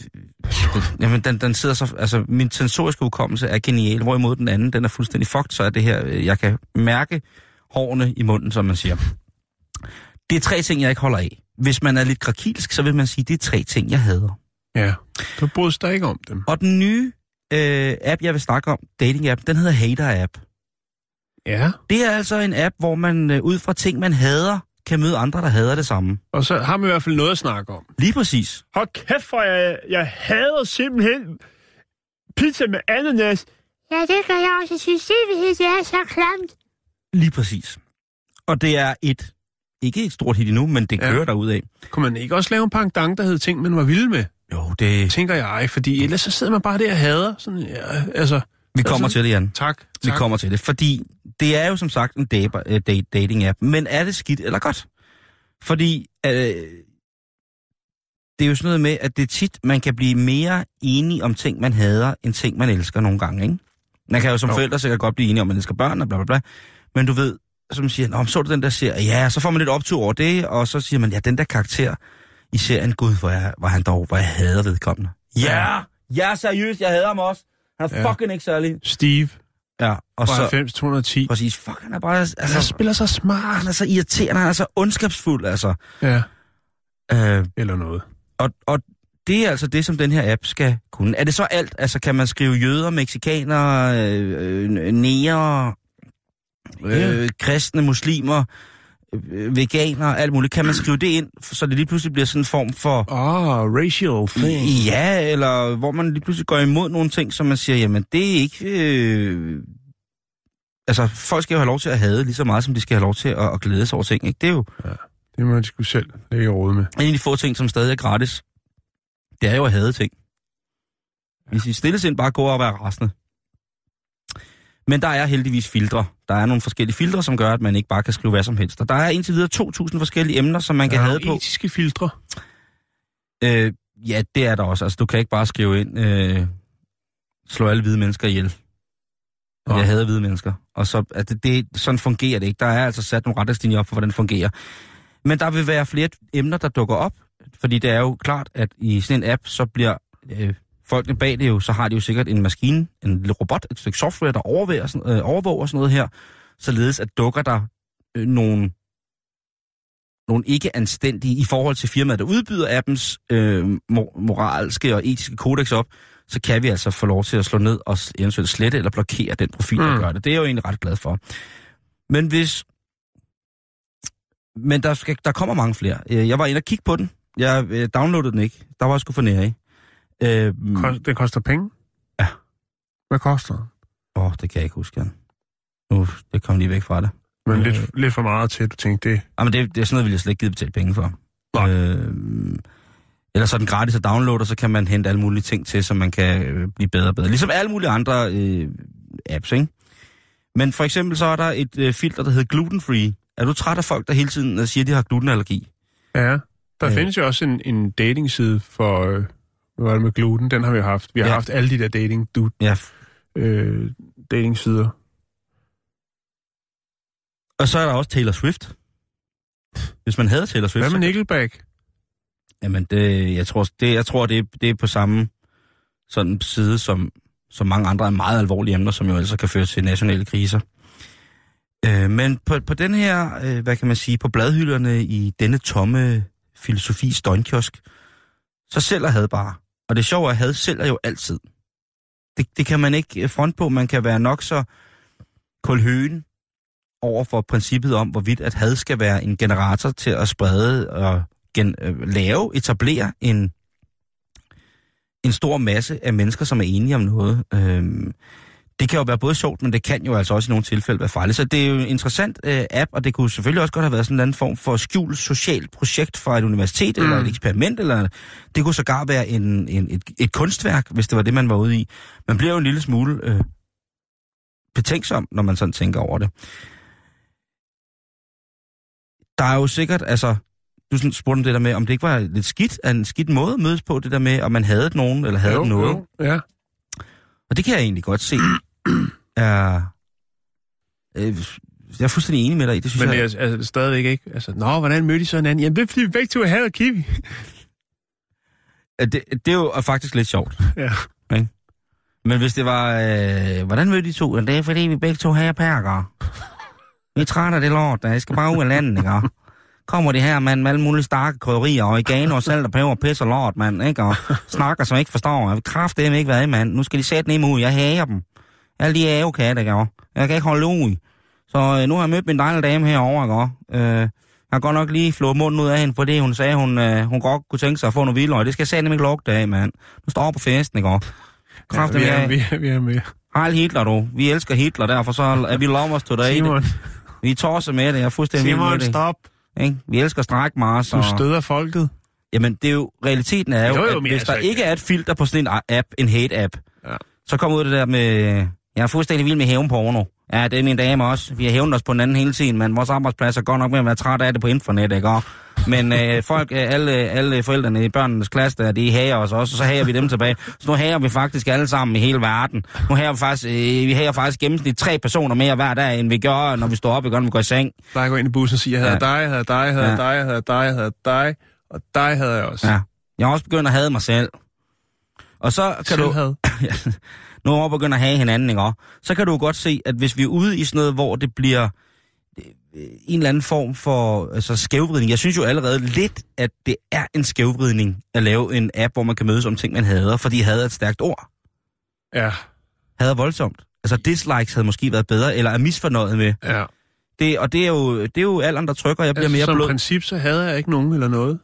den, jamen, den, den sidder så... Altså, min sensoriske udkommelse er genial, hvorimod den anden, den er fuldstændig fucked, så er det her... øh, Jeg kan mærke hårene i munden, som man siger. Det er tre ting, jeg ikke holder af. Hvis man er lidt krakilsk, så vil man sige, det er tre ting, jeg hader. ja. Du bryder dig ikke om dem. Og den nye øh, app, jeg vil snakke om, dating-app, den hedder Hater-app. Ja. Det er altså en app, hvor man øh, ud fra ting, man hader, kan møde andre, der hader det samme. Og så har man i hvert fald noget at snakke om. Lige præcis. Hold kæft, for jeg, jeg hader simpelthen pizza med ananas. Ja, det kan jeg også synes. Det er så klamt. Lige præcis. Og det er et, ikke et stort hit endnu, men det Ja. kører derud af. Kunne man ikke også lave en pendant, der hed ting, man var vild med? Jo, det... Tænker jeg, fordi ellers så sidder man bare der og hader. Sådan, ja, altså, Vi kommer Altså- til det, Jan. tak. tak. Vi kommer til det. Fordi det er jo som sagt en øh, dating-app. Men er det skidt eller godt? Fordi øh, det er jo sådan noget med, at det er tit, man kan blive mere enig om ting, man hader, end ting, man elsker nogle gange, ikke? Man kan jo som Jo. forældre sikkert godt blive enige om, at man elsker børn og bla bla bla. Men du ved, som siger, Nå, så du den der serie? Ja, så får man lidt optur over det, og så siger man, ja, den der karakter i serien, gud, hvor, jeg, hvor han dog, hvor jeg hader vedkommende. Ja, ja, seriøst, jeg hader ham også. Han er Ja. fucking ikke særlig. Steve Ja, og så... 90 210. Præcis. Fuck, han er bare... Altså, han spiller så smart. han er så irriterende, han er så ondskabsfuld, altså. Ja, Øh, eller noget. og, og det er altså det, som den her app skal kunne. Er det så alt? Altså, kan man skrive jøder, mexikanere, øh, øh, nære, øh, kristne, muslimer, øh, veganere, alt muligt. Kan man skrive det ind, så det lige pludselig bliver sådan en form for... Ah, racial thing. Ja, eller hvor man lige pludselig går imod nogle ting, som man siger, jamen det er ikke... Øh... Altså, folk skal jo have lov til at have lige så meget, som de skal have lov til at, at glæde sig over ting. Ikke? Det er jo Det må de sgu selv lægge råd med. en af de få ting, som stadig er gratis. Det er jo at have ting. Hvis I stille sind bare går og være rasende. Men der er heldigvis filtre. Der er nogle forskellige filtre, som gør, at man ikke bare kan skrive hvad som helst. Og der er indtil videre 2.000 forskellige emner, som man kan Der have på. etiske filtre. Øh, ja, det er der også. Altså, du kan ikke bare skrive ind, øh, slå alle hvide mennesker ihjel. Nå. Jeg hader hvide mennesker. Og så, at det, det, sådan fungerer det ikke. Der er altså sat nogle retningslinjer op for, hvordan det fungerer. Men der vil være flere emner, der dukker op. Fordi det er jo klart, at i sådan en app, så bliver øh, folkene bag det jo, så har de jo sikkert en maskine, en lille robot, et stykke software, der overvåger, sådan- øh, overvåger sådan noget her, således at dukker der øh, nogle nogle ikke anstændige i forhold til firmaet, der udbyder appens øh, mor- moralske og etiske kodex op, så kan vi altså få lov til at slå ned og eventuelt slette eller blokere den profil, der Mm. gør det. Det er jeg jo egentlig ret glad for. Men hvis... Men der, skal, der kommer mange flere. Øh, Jeg var inde og kigge på den. Jeg øh, downloadede den ikke. Der var jeg sgu for nære i. Øh, Kost, det koster penge? Ja. Hvad koster det? Åh, oh, det kan jeg ikke huske, Jan. Nu, det kom lige væk fra det. Men Øh. lidt, lidt for meget til, at du tænkte det. Jamen, det, det er sådan noget, vil jeg slet ikke give betale penge for. Nej. Øh, eller så er den gratis at downloade, og så kan man hente alle mulige ting til, så man kan øh, blive bedre og bedre. Ligesom alle mulige andre øh, apps, ikke? Men for eksempel så er der et øh, filter, der hedder gluten free. Er du træt af folk, der hele tiden øh, siger, at de har glutenallergi? Ja. Der Øh. findes jo også en, en datingside for, øh, var det med gluten? Den har vi jo haft. Vi har Ja. haft alle de der dating, du, Ja. øh, datingsider. Og så er der også Taylor Swift. Hvis man havde Taylor Swift, Hvad med Nickelback? Jamen, det, jeg tror, det, jeg tror det, er- det er på samme sådan side som, som mange andre af meget alvorlige emner, som jo altså kan føre til nationale kriser. Øh, men på, på den her, øh, hvad kan man sige, på bladhylderne i denne tomme filosofi støjnkiosk, så sælger had bare. Og det sjove er, at had sælger jo altid. Det, det kan man ikke øh, front på. Man kan være nok så kulhøen over for princippet om, hvorvidt at had skal være en generator til at sprede og gen, øh, lave, etablere en, en stor masse af mennesker, som er enige om noget. Øhm, det kan jo være både sjovt, men det kan jo altså også i nogle tilfælde være farligt. Så det er jo en interessant øh, app, og det kunne selvfølgelig også godt have været sådan en anden form for skjult socialt projekt fra et universitet, mm. eller et eksperiment, eller det kunne sågar være en, en, et, et kunstværk, hvis det var det, man var ude i. Man bliver jo en lille smule øh, betænksom, når man sådan tænker over det. Der er jo sikkert, altså, du sådan spurgte om det der med, om det ikke var lidt skidt, af en skidt måde at mødes på, det der med, om man havde nogen, eller havde jo, noget. Jo, ja. Og det kan jeg egentlig godt se. er, øh, jeg er fuldstændig enig med dig i. Det synes Men jeg, det er altså, stadigvæk ikke. Altså, nå, hvordan mødte I så hinanden? Jamen, det er fordi, vi begge to havde kiwi. det, det er jo faktisk lidt sjovt. Ja. Men hvis det var... Øh, hvordan mødte de to? Det er fordi, vi begge to har perker. Vi er trætte af det lort, der. Jeg skal bare ud af landet, ikke? Kommer de her mand med alle mulige starke krydderier, og oregano og salt og peber, pis og lort, mand, ikke? Og snakker, som ikke forstår. Jeg vil kraftedeme ikke være mand. Nu skal de sætte ned ud. Jeg hager dem. Alle de ævekatte, ikke? Jeg kan ikke holde ud. Så øh, nu har jeg mødt min dejlige dame herovre, ikke? Øh, jeg har godt nok lige flået munden ud af hende, fordi hun sagde, hun, øh, hun godt kunne tænke sig at få noget vildløg. Det skal jeg sætte ikke lugte af, mand. Nu står på festen, ikke? Kraft, ja, vi, er, vi, er, vi er med. Heil Hitler, du. Vi elsker Hitler, derfor så er vi lovers today. Simon, Vi tosser med det, jeg er fuldstændig vild med Simon, det. stop. Ikke? Vi elsker strækmars. Du Og... støder folket. Jamen, det er jo, realiteten er jo, Jo, jo, at hvis altså der ikke- ikke er et filter på sådan en app, en hate-app, Ja. så kommer ud det der med, jeg er fuldstændig vild med hævnporno. Ja, det er min dame også. Vi har hævnet os på den anden hele tiden, men vores arbejdsplads er godt nok med at være træt af det på internet, ikke? Og, men øh, folk, øh, alle, alle forældrene i børnenes klasse, der, de hager os også, og så hager vi dem tilbage. Så nu hager vi faktisk alle sammen i hele verden. Nu hager vi faktisk, øh, vi hager faktisk gennemsnit tre personer mere hver dag, end vi gør, når vi står op, ikke? når vi går i seng. Bare gå ind i bussen og sige, jeg havde Ja. dig, jeg havde dig, jeg havde Ja. dig, jeg havde dig, jeg havde dig, og dig havde jeg også. Ja. Jeg har også begyndt at hade mig selv. Og så kan du... Selvhad. nu er vi begyndt at have hinanden, ikke? også? Så kan du godt se, at hvis vi er ude i sådan noget, hvor det bliver øh, en eller anden form for altså, skævvridning. Jeg synes jo allerede lidt, at det er en skævvridning at lave en app, hvor man kan mødes om ting, man hader, fordi had er et stærkt ord. Ja. Had er voldsomt. Altså dislikes havde måske været bedre, eller er misfornøjet med. Ja. Det, og det er, jo, det er jo alderen, der trykker, og jeg bliver Altså, mere som blød. princip, så havde jeg ikke nogen eller noget.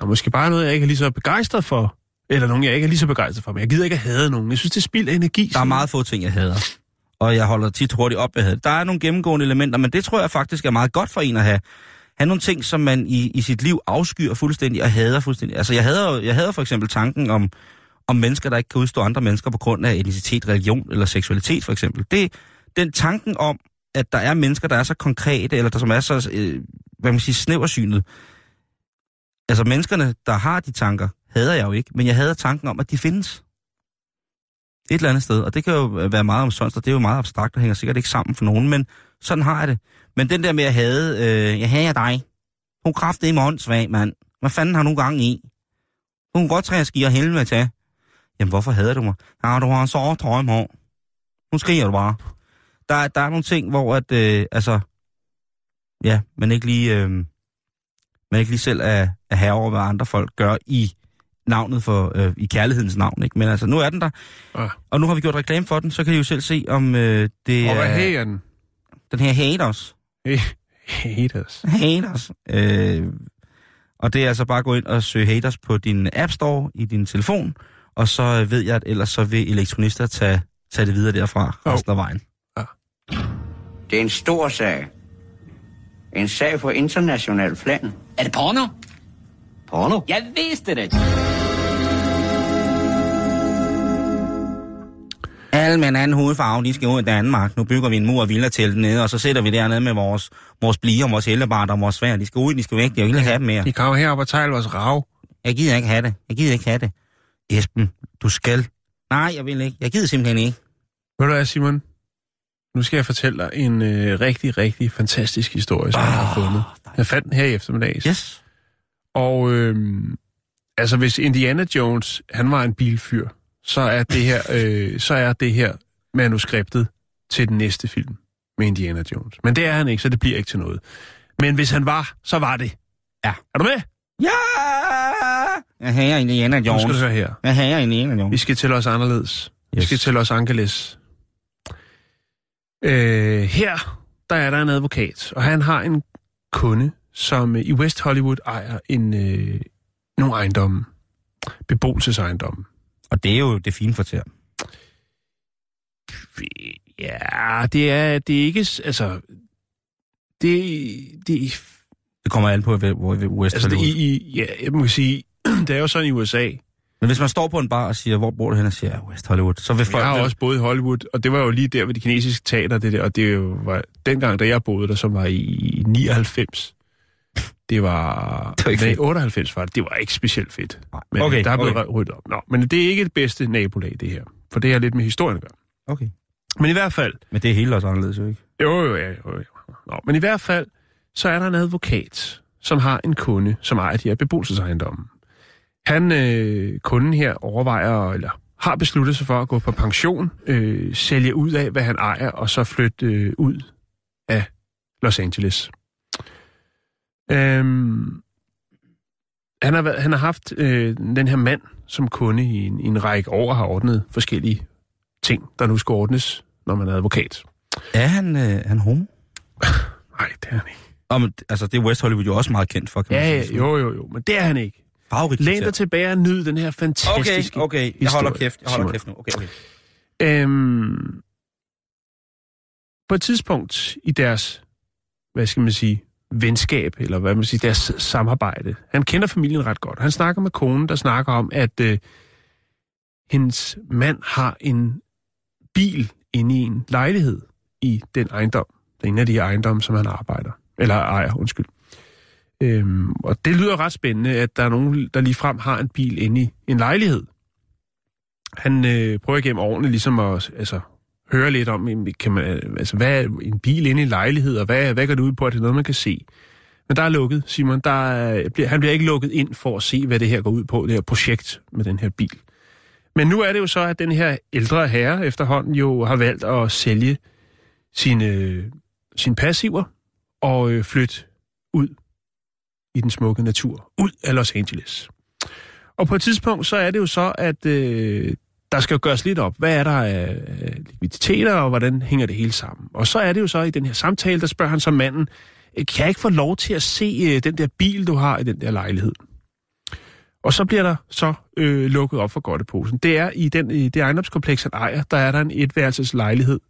Og måske bare noget, jeg ikke er lige så begejstret for. Eller nogen, jeg ikke er lige så begejstret for. Men jeg gider ikke at have nogen. Jeg synes, det er spild af energi. Der er meget få ting, jeg hader. Og jeg holder tit hurtigt op med have. Der er nogle gennemgående elementer, men det tror jeg faktisk er meget godt for en at have. have nogle ting, som man i, i sit liv afskyr fuldstændig og hader fuldstændig. Altså, jeg hader, jeg hader for eksempel tanken om, om mennesker, der ikke kan udstå andre mennesker på grund af etnicitet, religion eller seksualitet, for eksempel. Det, den tanken om, at der er mennesker, der er så konkrete, eller der som er så, øh, hvad man siger, snæversynet. Altså, menneskerne, der har de tanker, hader jeg jo ikke, men jeg hader tanken om, at de findes. Et eller andet sted, og det kan jo være meget omsonst, og det er jo meget abstrakt, og hænger sikkert ikke sammen for nogen, men sådan har jeg det. Men den der med at hade, øh, jeg hader dig. Hun kræftede i morgensvag, mand. Hvad fanden har du gang i? Hun kan godt træde at skier helvede til. Jamen, hvorfor hader du mig? Ja, du har en så trøje på. Nu skriger du bare. Der, der er nogle ting, hvor at, øh, altså, ja, man ikke lige, øh, man ikke lige selv er, er herre over, hvad andre folk gør i navnet for, øh, i kærlighedens navn, ikke? Men altså, nu er den der. Ah. Og nu har vi gjort reklame for den, så kan I jo selv se, om øh, det Og hvad er den? den her haters. Haters. Haters. Øh, og det er altså bare at gå ind og søge haters på din App Store i din telefon, og så ved jeg, at ellers så vil elektronister tage, tage det videre derfra Jo. resten af vejen. Det er en stor sag. En sag for international plan. Er det porno? Porno? Jeg vidste det. Alle med en anden hovedfarve, de skal ud i Danmark. Nu bygger vi en mur af villatelt nede, og så sætter vi dernede med vores, vores blier, vores hellebart og vores svær. De skal ud, de skal væk. Jeg vil ikke have dem mere. De kommer herop og tager vores rav. Jeg gider ikke have det. Jeg gider ikke have det. Esben, du skal. Nej, jeg vil ikke. Jeg gider simpelthen ikke. Ved du hvad, Simon? Nu skal jeg fortælle dig en øh, rigtig, rigtig fantastisk historie, som jeg har fundet. Jeg fandt den her i eftermiddag. Yes. Og øh, altså, hvis Indiana Jones, han var en bilfyr, så er det her, øh, så er det her manuskriptet til den næste film med Indiana Jones. Men det er han ikke, så det bliver ikke til noget. Men hvis han var, så var det. Ja. Er du med? Ja! Jeg hager Indiana Nu skal Jones. du høre her. Jeg hager Indiana Vi Jones. skal til Los anderledes. Vi Yes. skal til Los Angeles. Øh, her, der er der en advokat, og han har en kunde, som øh, i West Hollywood ejer en, øh, nogle ejendomme. Beboelsesejendomme. Og det er jo det fine kvarter. Ja, det er, det er ikke... Altså, det, det, Det kommer an på, hvor hvor i West altså det, i, i, ja, jeg må sige, det er jo sådan i USA. Men hvis man står på en bar og siger, hvor bor du hen, og siger, ja, West Hollywood, så vil folk... Jeg har også boet i Hollywood, og det var jo lige der ved de kinesiske teater, det der, og det var dengang, da jeg boede der, som var i 99. Det var... Det var ikke nej, fedt. 98 var det. Det var ikke specielt fedt. Nej. Men Okay, der er blevet okay. ryddet op. Nå, men det er ikke det bedste nabolag, det her. For det har lidt med historien at gøre. Okay. Men i hvert fald... Men det er helt også anderledes, jo ikke? Jo, jo, ja, jo, jo. Nå, men i hvert fald, så er der en advokat, som har en kunde, som ejer de her beboelsesejendomme. Han, øh, kunden her, overvejer, eller har besluttet sig for at gå på pension, øh, sælge ud af, hvad han ejer, og så flytte øh, ud af Los Angeles. Øhm, han, har været, han har haft øh, den her mand som kunde i en, i en række år, og har ordnet forskellige ting, der nu skal ordnes, når man er advokat. Er han, øh, han homo? Nej, det er han ikke. Og, men, altså, det er West Hollywood jo også meget kendt for, kan man Ja, sige. ja, jo, jo, jo, men det er han ikke. Favorit Læn dig tilbage og nyd den her Okay, fantastiske okay. Jeg holder kæft. Jeg holder Simon. kæft nu. Okay, okay. Øhm, på et tidspunkt i deres, hvad skal man sige, venskab, eller hvad man siger, deres samarbejde. Han kender familien ret godt. Han snakker med konen, der snakker om, at øh, hendes mand har en bil inde i en lejlighed i den ejendom. Det er en af de ejendomme, som han arbejder. Eller ejer, undskyld. Øhm, og det lyder ret spændende, at der er nogen, der lige frem har en bil inde i en lejlighed. Han øh, prøver igennem årene ligesom at altså, høre lidt om, kan man, altså, hvad er en bil inde i en lejlighed, og hvad, hvad går det ud på, at det er noget, man kan se? Men der er lukket, Simon. Der er, bliver- han bliver ikke lukket ind for at se, hvad det her går ud på, det her projekt med den her bil. Men nu er det jo så, at den her ældre herre efterhånden jo har valgt at sælge sine, øh, sine passiver og øh, flytte ud i den smukke natur, ud af Los Angeles. Og på et tidspunkt, så er det jo så, at øh, der skal jo gøres lidt op. Hvad er der af af likviditeter, og hvordan hænger det hele sammen? Og så er det jo så i den her samtale, der spørger han så manden, "Øh, kan jeg ikke få lov til at se øh, den der bil, du har i den der lejlighed? Og så bliver der så øh, lukket op for godteposen. Det er i, den, i det ejendomskompleks, han ejer, der er der en etværelses lejlighed.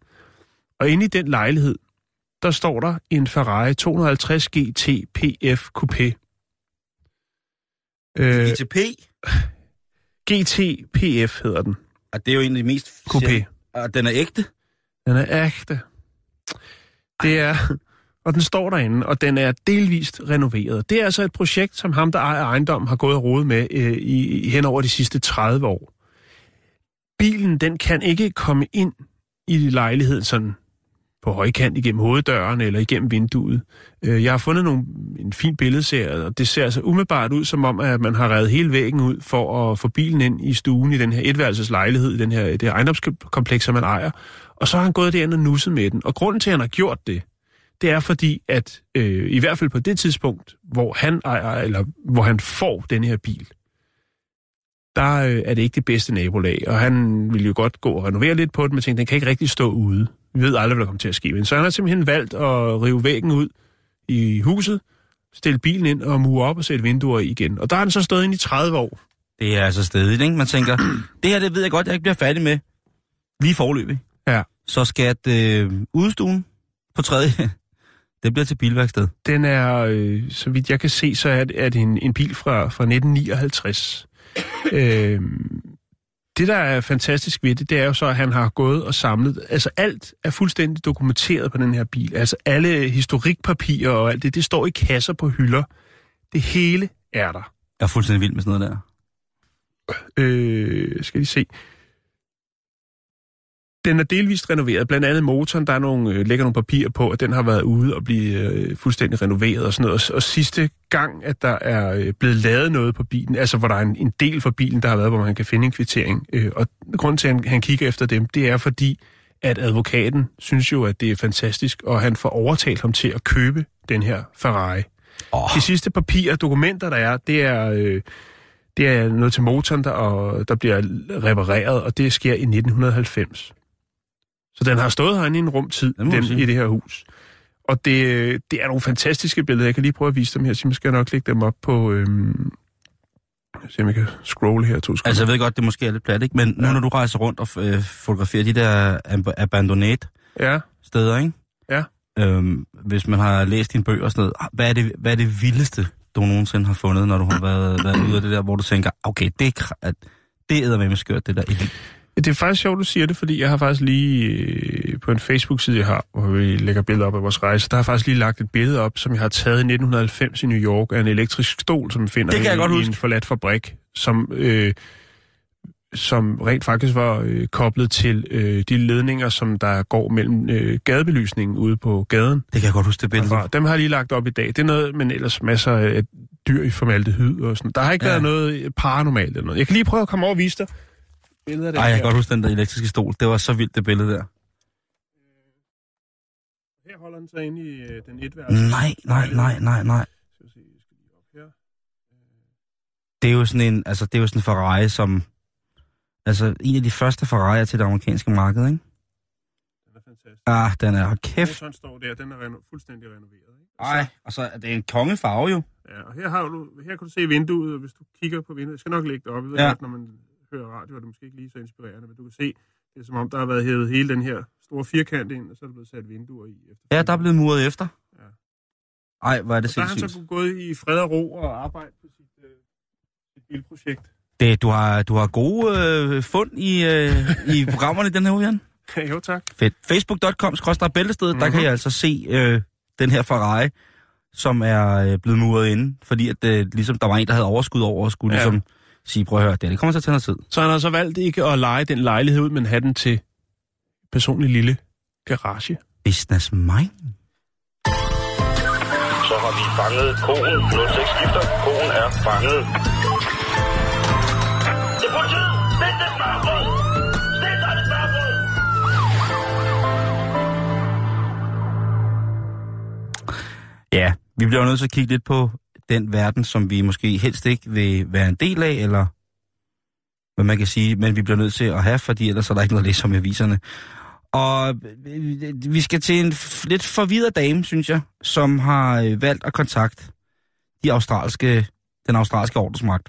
Og inde i den lejlighed, der står der en Ferrari 250 GT PF Coupé. Øh, GT PF hedder den. Og det er jo en af de mest... Coupé. Og den er ægte. Den er ægte. Det er... Og den står derinde, og den er delvist renoveret. Det er altså et projekt, som ham, der ejer ejendommen, har gået og rodet med øh, i, i, hen over de sidste 30 år. Bilen, den kan ikke komme ind i lejligheden sådan på højkant igennem hoveddøren eller igennem vinduet. Øh, jeg har fundet nogle, en fin billedserie, og det ser altså umiddelbart ud som om, at man har revet hele væggen ud for at få bilen ind i stuen i den her etværelses lejlighed, i den her, det her ejendomskompleks, som man ejer. Og så har han gået derind og nusset med den. Og grunden til, at han har gjort det, det er fordi, at øh, i hvert fald på det tidspunkt, hvor han ejer, eller hvor han får den her bil, der øh, er det ikke det bedste nabolag. Og han ville jo godt gå og renovere lidt på den, men tænkte, den kan ikke rigtig stå ude. Vi ved aldrig, hvad der kommer til at ske. Men så han har simpelthen valgt at rive væggen ud i huset, stille bilen ind og mure op og sætte vinduer i igen. Og der har den så stået ind i 30 år. Det er altså stedigt, ikke? Man tænker, det her, det ved jeg godt, jeg ikke bliver færdig med. Lige forløbig. Ja. Så skal øh, udstuen på tredje, det bliver til bilværksted. Den er, øh, så vidt jeg kan se, så er det, er det en, en bil fra, fra 1959. øh, det, der er fantastisk ved det, det er jo så, at han har gået og samlet... Altså alt er fuldstændig dokumenteret på den her bil. Altså alle historikpapirer og alt det, det står i kasser på hylder. Det hele er der. Jeg er fuldstændig vild med sådan noget der. Øh, skal vi se. Den er delvist renoveret, blandt andet motoren, der er nogle, øh, ligger nogle papirer på, at den har været ude og blive øh, fuldstændig renoveret og sådan noget. Og, og sidste gang, at der er øh, blevet lavet noget på bilen, altså hvor der er en, en del for bilen, der har været, hvor man kan finde en kvittering. Øh, og grunden til, at han, han kigger efter dem, det er fordi, at advokaten synes jo, at det er fantastisk, og han får overtalt ham til at købe den her Ferrari. Oh. De sidste papirer, dokumenter, der er, det er... Øh, det er noget til motoren, der, og, der bliver repareret, og det sker i 1990. Så den har stået herinde i en rumtid, den, sige. i det her hus. Og det, det er nogle fantastiske billeder. Jeg kan lige prøve at vise dem her, så jeg skal nok lægge dem op på... Øhm, se om jeg kan scrolle her to sekunder. Altså, jeg ved godt, det måske er lidt plat, ikke? Men nu, Ja. når du rejser rundt og øh, fotograferer de der ab- abandonate Ja, steder, ikke? Ja. Øhm, hvis man har læst dine bøger og sådan noget, hvad er det, hvad er det vildeste, du nogensinde har fundet, når du har været, været ude af det der, hvor du tænker, okay, det er, det er med skørt, det der. Det er faktisk sjovt, du siger det, fordi jeg har faktisk lige øh, på en Facebook-side, jeg har, hvor vi lægger billeder op af vores rejse, der har faktisk lige lagt et billede op, som jeg har taget i 1990 i New York, af en elektrisk stol, som man finder Det kan jeg i, godt i huske. en forladt fabrik, som, øh, som rent faktisk var øh, koblet til øh, de ledninger, som der går mellem øh, gadebelysningen ude på gaden. Det kan jeg godt huske, det billede. Derfra. Dem har jeg lige lagt op i dag. Det er noget, men ellers masser af dyr i formaldehyd og sådan. Der har ikke ja. været noget paranormalt eller noget. Jeg kan lige prøve at komme over og vise dig billeder af det Ej, jeg kan godt huske den der elektriske stol. Det var så vildt, det billede der. Her holder den sig inde i øh, den etværelse. Nej, nej, nej, nej, nej. Her. Det er jo sådan en, altså, det er jo sådan en Ferrari, som... Altså, en af de første Ferrari'er til det amerikanske marked, ikke? Den er fantastisk. Ah, den er, kæft. Motoren står der, den er reno- fuldstændig renoveret. Ikke? Og Ej, og så er det en kongefarve jo. Ja, og her, har du, her kan du se vinduet, og hvis du kigger på vinduet, jeg skal nok lægge det op, ved ja. godt, når man hører radio, er det måske ikke lige så inspirerende, men du kan se, det er som om, der har været hævet hele den her store firkant ind, og så er der blevet sat vinduer i. Ja, der er blevet muret efter. Ja. Ej, hvor er det Så har han sindssygt. så gået i fred og ro og arbejde på sit, øh, sit bilprojekt. Det, du, har, du har gode øh, fund i, øh, i programmerne den her uge, Jan. jo, tak. Fedt. Facebook.com bæltested, mm-hmm. der kan Mhm. jeg altså se øh, den her Ferrari, som er øh, blevet muret inde, fordi at, øh, ligesom, der var en, der havde overskud over og skulle Ja. ligesom sige, prøv at høre, det, det kommer til at tage noget tid. Så han har så valgt ikke at lege den lejlighed ud, men have den til personlig lille garage. Business mind. Så har vi fanget konen. 06 skifter. Konen er fanget. Det er politiet! Stik det smørbrød! Stik dig det smørbrød! Ja, vi bliver nødt til at kigge lidt på den verden, som vi måske helst ikke vil være en del af, eller hvad man kan sige, men vi bliver nødt til at have, fordi ellers er der ikke noget at læse om i aviserne. Og øh, vi skal til en lidt forvirret dame, synes jeg, som har øh, valgt at kontakte de australske, den australske ordensmagt.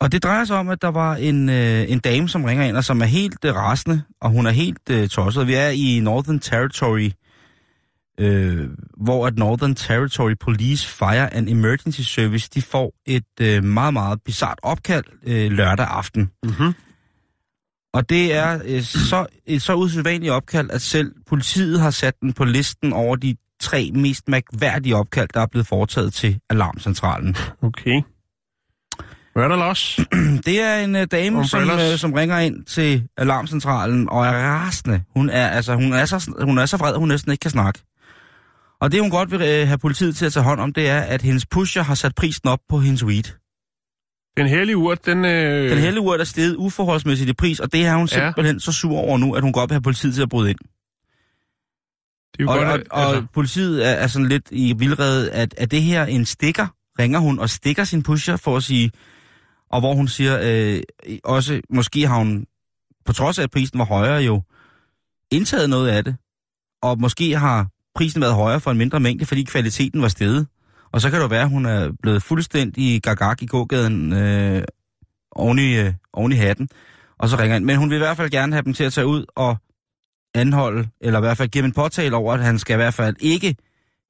Og det drejer sig om, at der var en, øh, en dame, som ringer ind, og som er helt øh, rasende, og hun er helt øh, tosset. Vi er i Northern Territory, øh, hvor at Northern Territory Police Fire and Emergency Service, de får et øh, meget, meget bizart opkald øh, lørdag aften. Mm-hmm. Og det er øh, så, et så usædvanligt opkald, at selv politiet har sat den på listen over de tre mest mærkværdige opkald, der er blevet foretaget til alarmcentralen. Okay. Hvad er der los? Det er en uh, dame, som, uh, som ringer ind til alarmcentralen og er rasende. Hun er, altså, hun er, så, hun er så vred, at hun næsten ikke kan snakke. Og det, hun godt vil uh, have politiet til at tage hånd om, det er, at hendes pusher har sat prisen op på hendes weed. Den hellige urt, den... Øh... Den hele urt er steget uforholdsmæssigt i pris, og det er hun Ja. simpelthen så sur over nu, at hun godt vil have politiet til at bryde ind. Det er jo Og, godt, og, at, og altså, politiet er, er sådan lidt i vildrede, at er det her en stikker? Ringer hun og stikker sin pusher for at sige, og hvor hun siger, øh, også måske har hun, på trods af at prisen var højere jo, indtaget noget af det, og måske har prisen været højere for en mindre mængde, fordi kvaliteten var steget. Og så kan det jo være, at hun er blevet fuldstændig gagak i gågaden øh, oven, i, øh, oven i hatten, og så ringer ind. Men hun vil i hvert fald gerne have dem til at tage ud og anholde, eller i hvert fald give dem en påtale over, at han skal i hvert fald ikke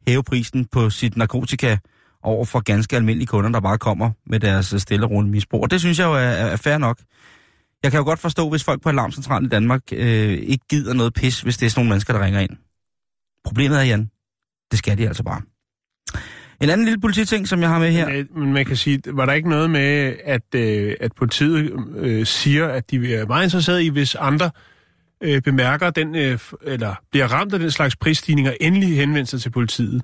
hæve prisen på sit narkotika over for ganske almindelige kunder, der bare kommer med deres øh, stille og rolige misbrug. Og det synes jeg jo er, er er fair nok. Jeg kan jo godt forstå, hvis folk på Alarmcentralen i Danmark øh, ikke gider noget pis, hvis det er sådan nogle mennesker, der ringer ind. Problemet er, Jan, det skal de altså bare. En anden lille polititing, som jeg har med her. Men, øh, men man kan sige, var der ikke noget med, at, øh, at politiet øh, siger, at de er meget interesserede i, hvis andre øh, bemærker den, øh, eller bliver ramt af den slags prisstigninger, endelig henvende sig til politiet?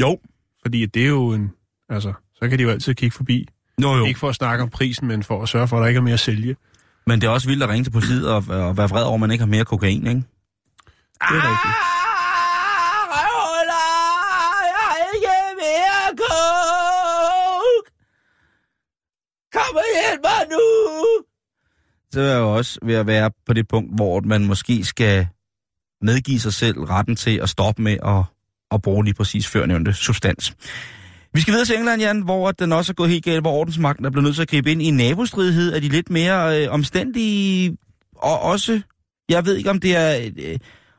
Jo. Fordi det er jo en... Altså, så kan de jo altid kigge forbi. Jo, jo. Ikke for at snakke om prisen, men for at sørge for, at der ikke er mere at sælge. Men det er også vildt at ringe til politiet og, og være vred over, at man ikke har mere kokain, ikke? Det er rigtigt. Jeg har ikke mere coke! Kom og hjælp mig nu! Så er jeg jo også ved at være på det punkt, hvor man måske skal medgive sig selv retten til at stoppe med at, at bruge lige præcis førnævnte substans. Vi skal videre til England, Jan, hvor den også er gået helt galt, hvor ordensmagten er blevet nødt til at gribe ind i en nabostridighed af de lidt mere øh, omstændige, og også, jeg ved ikke, om det er, øh,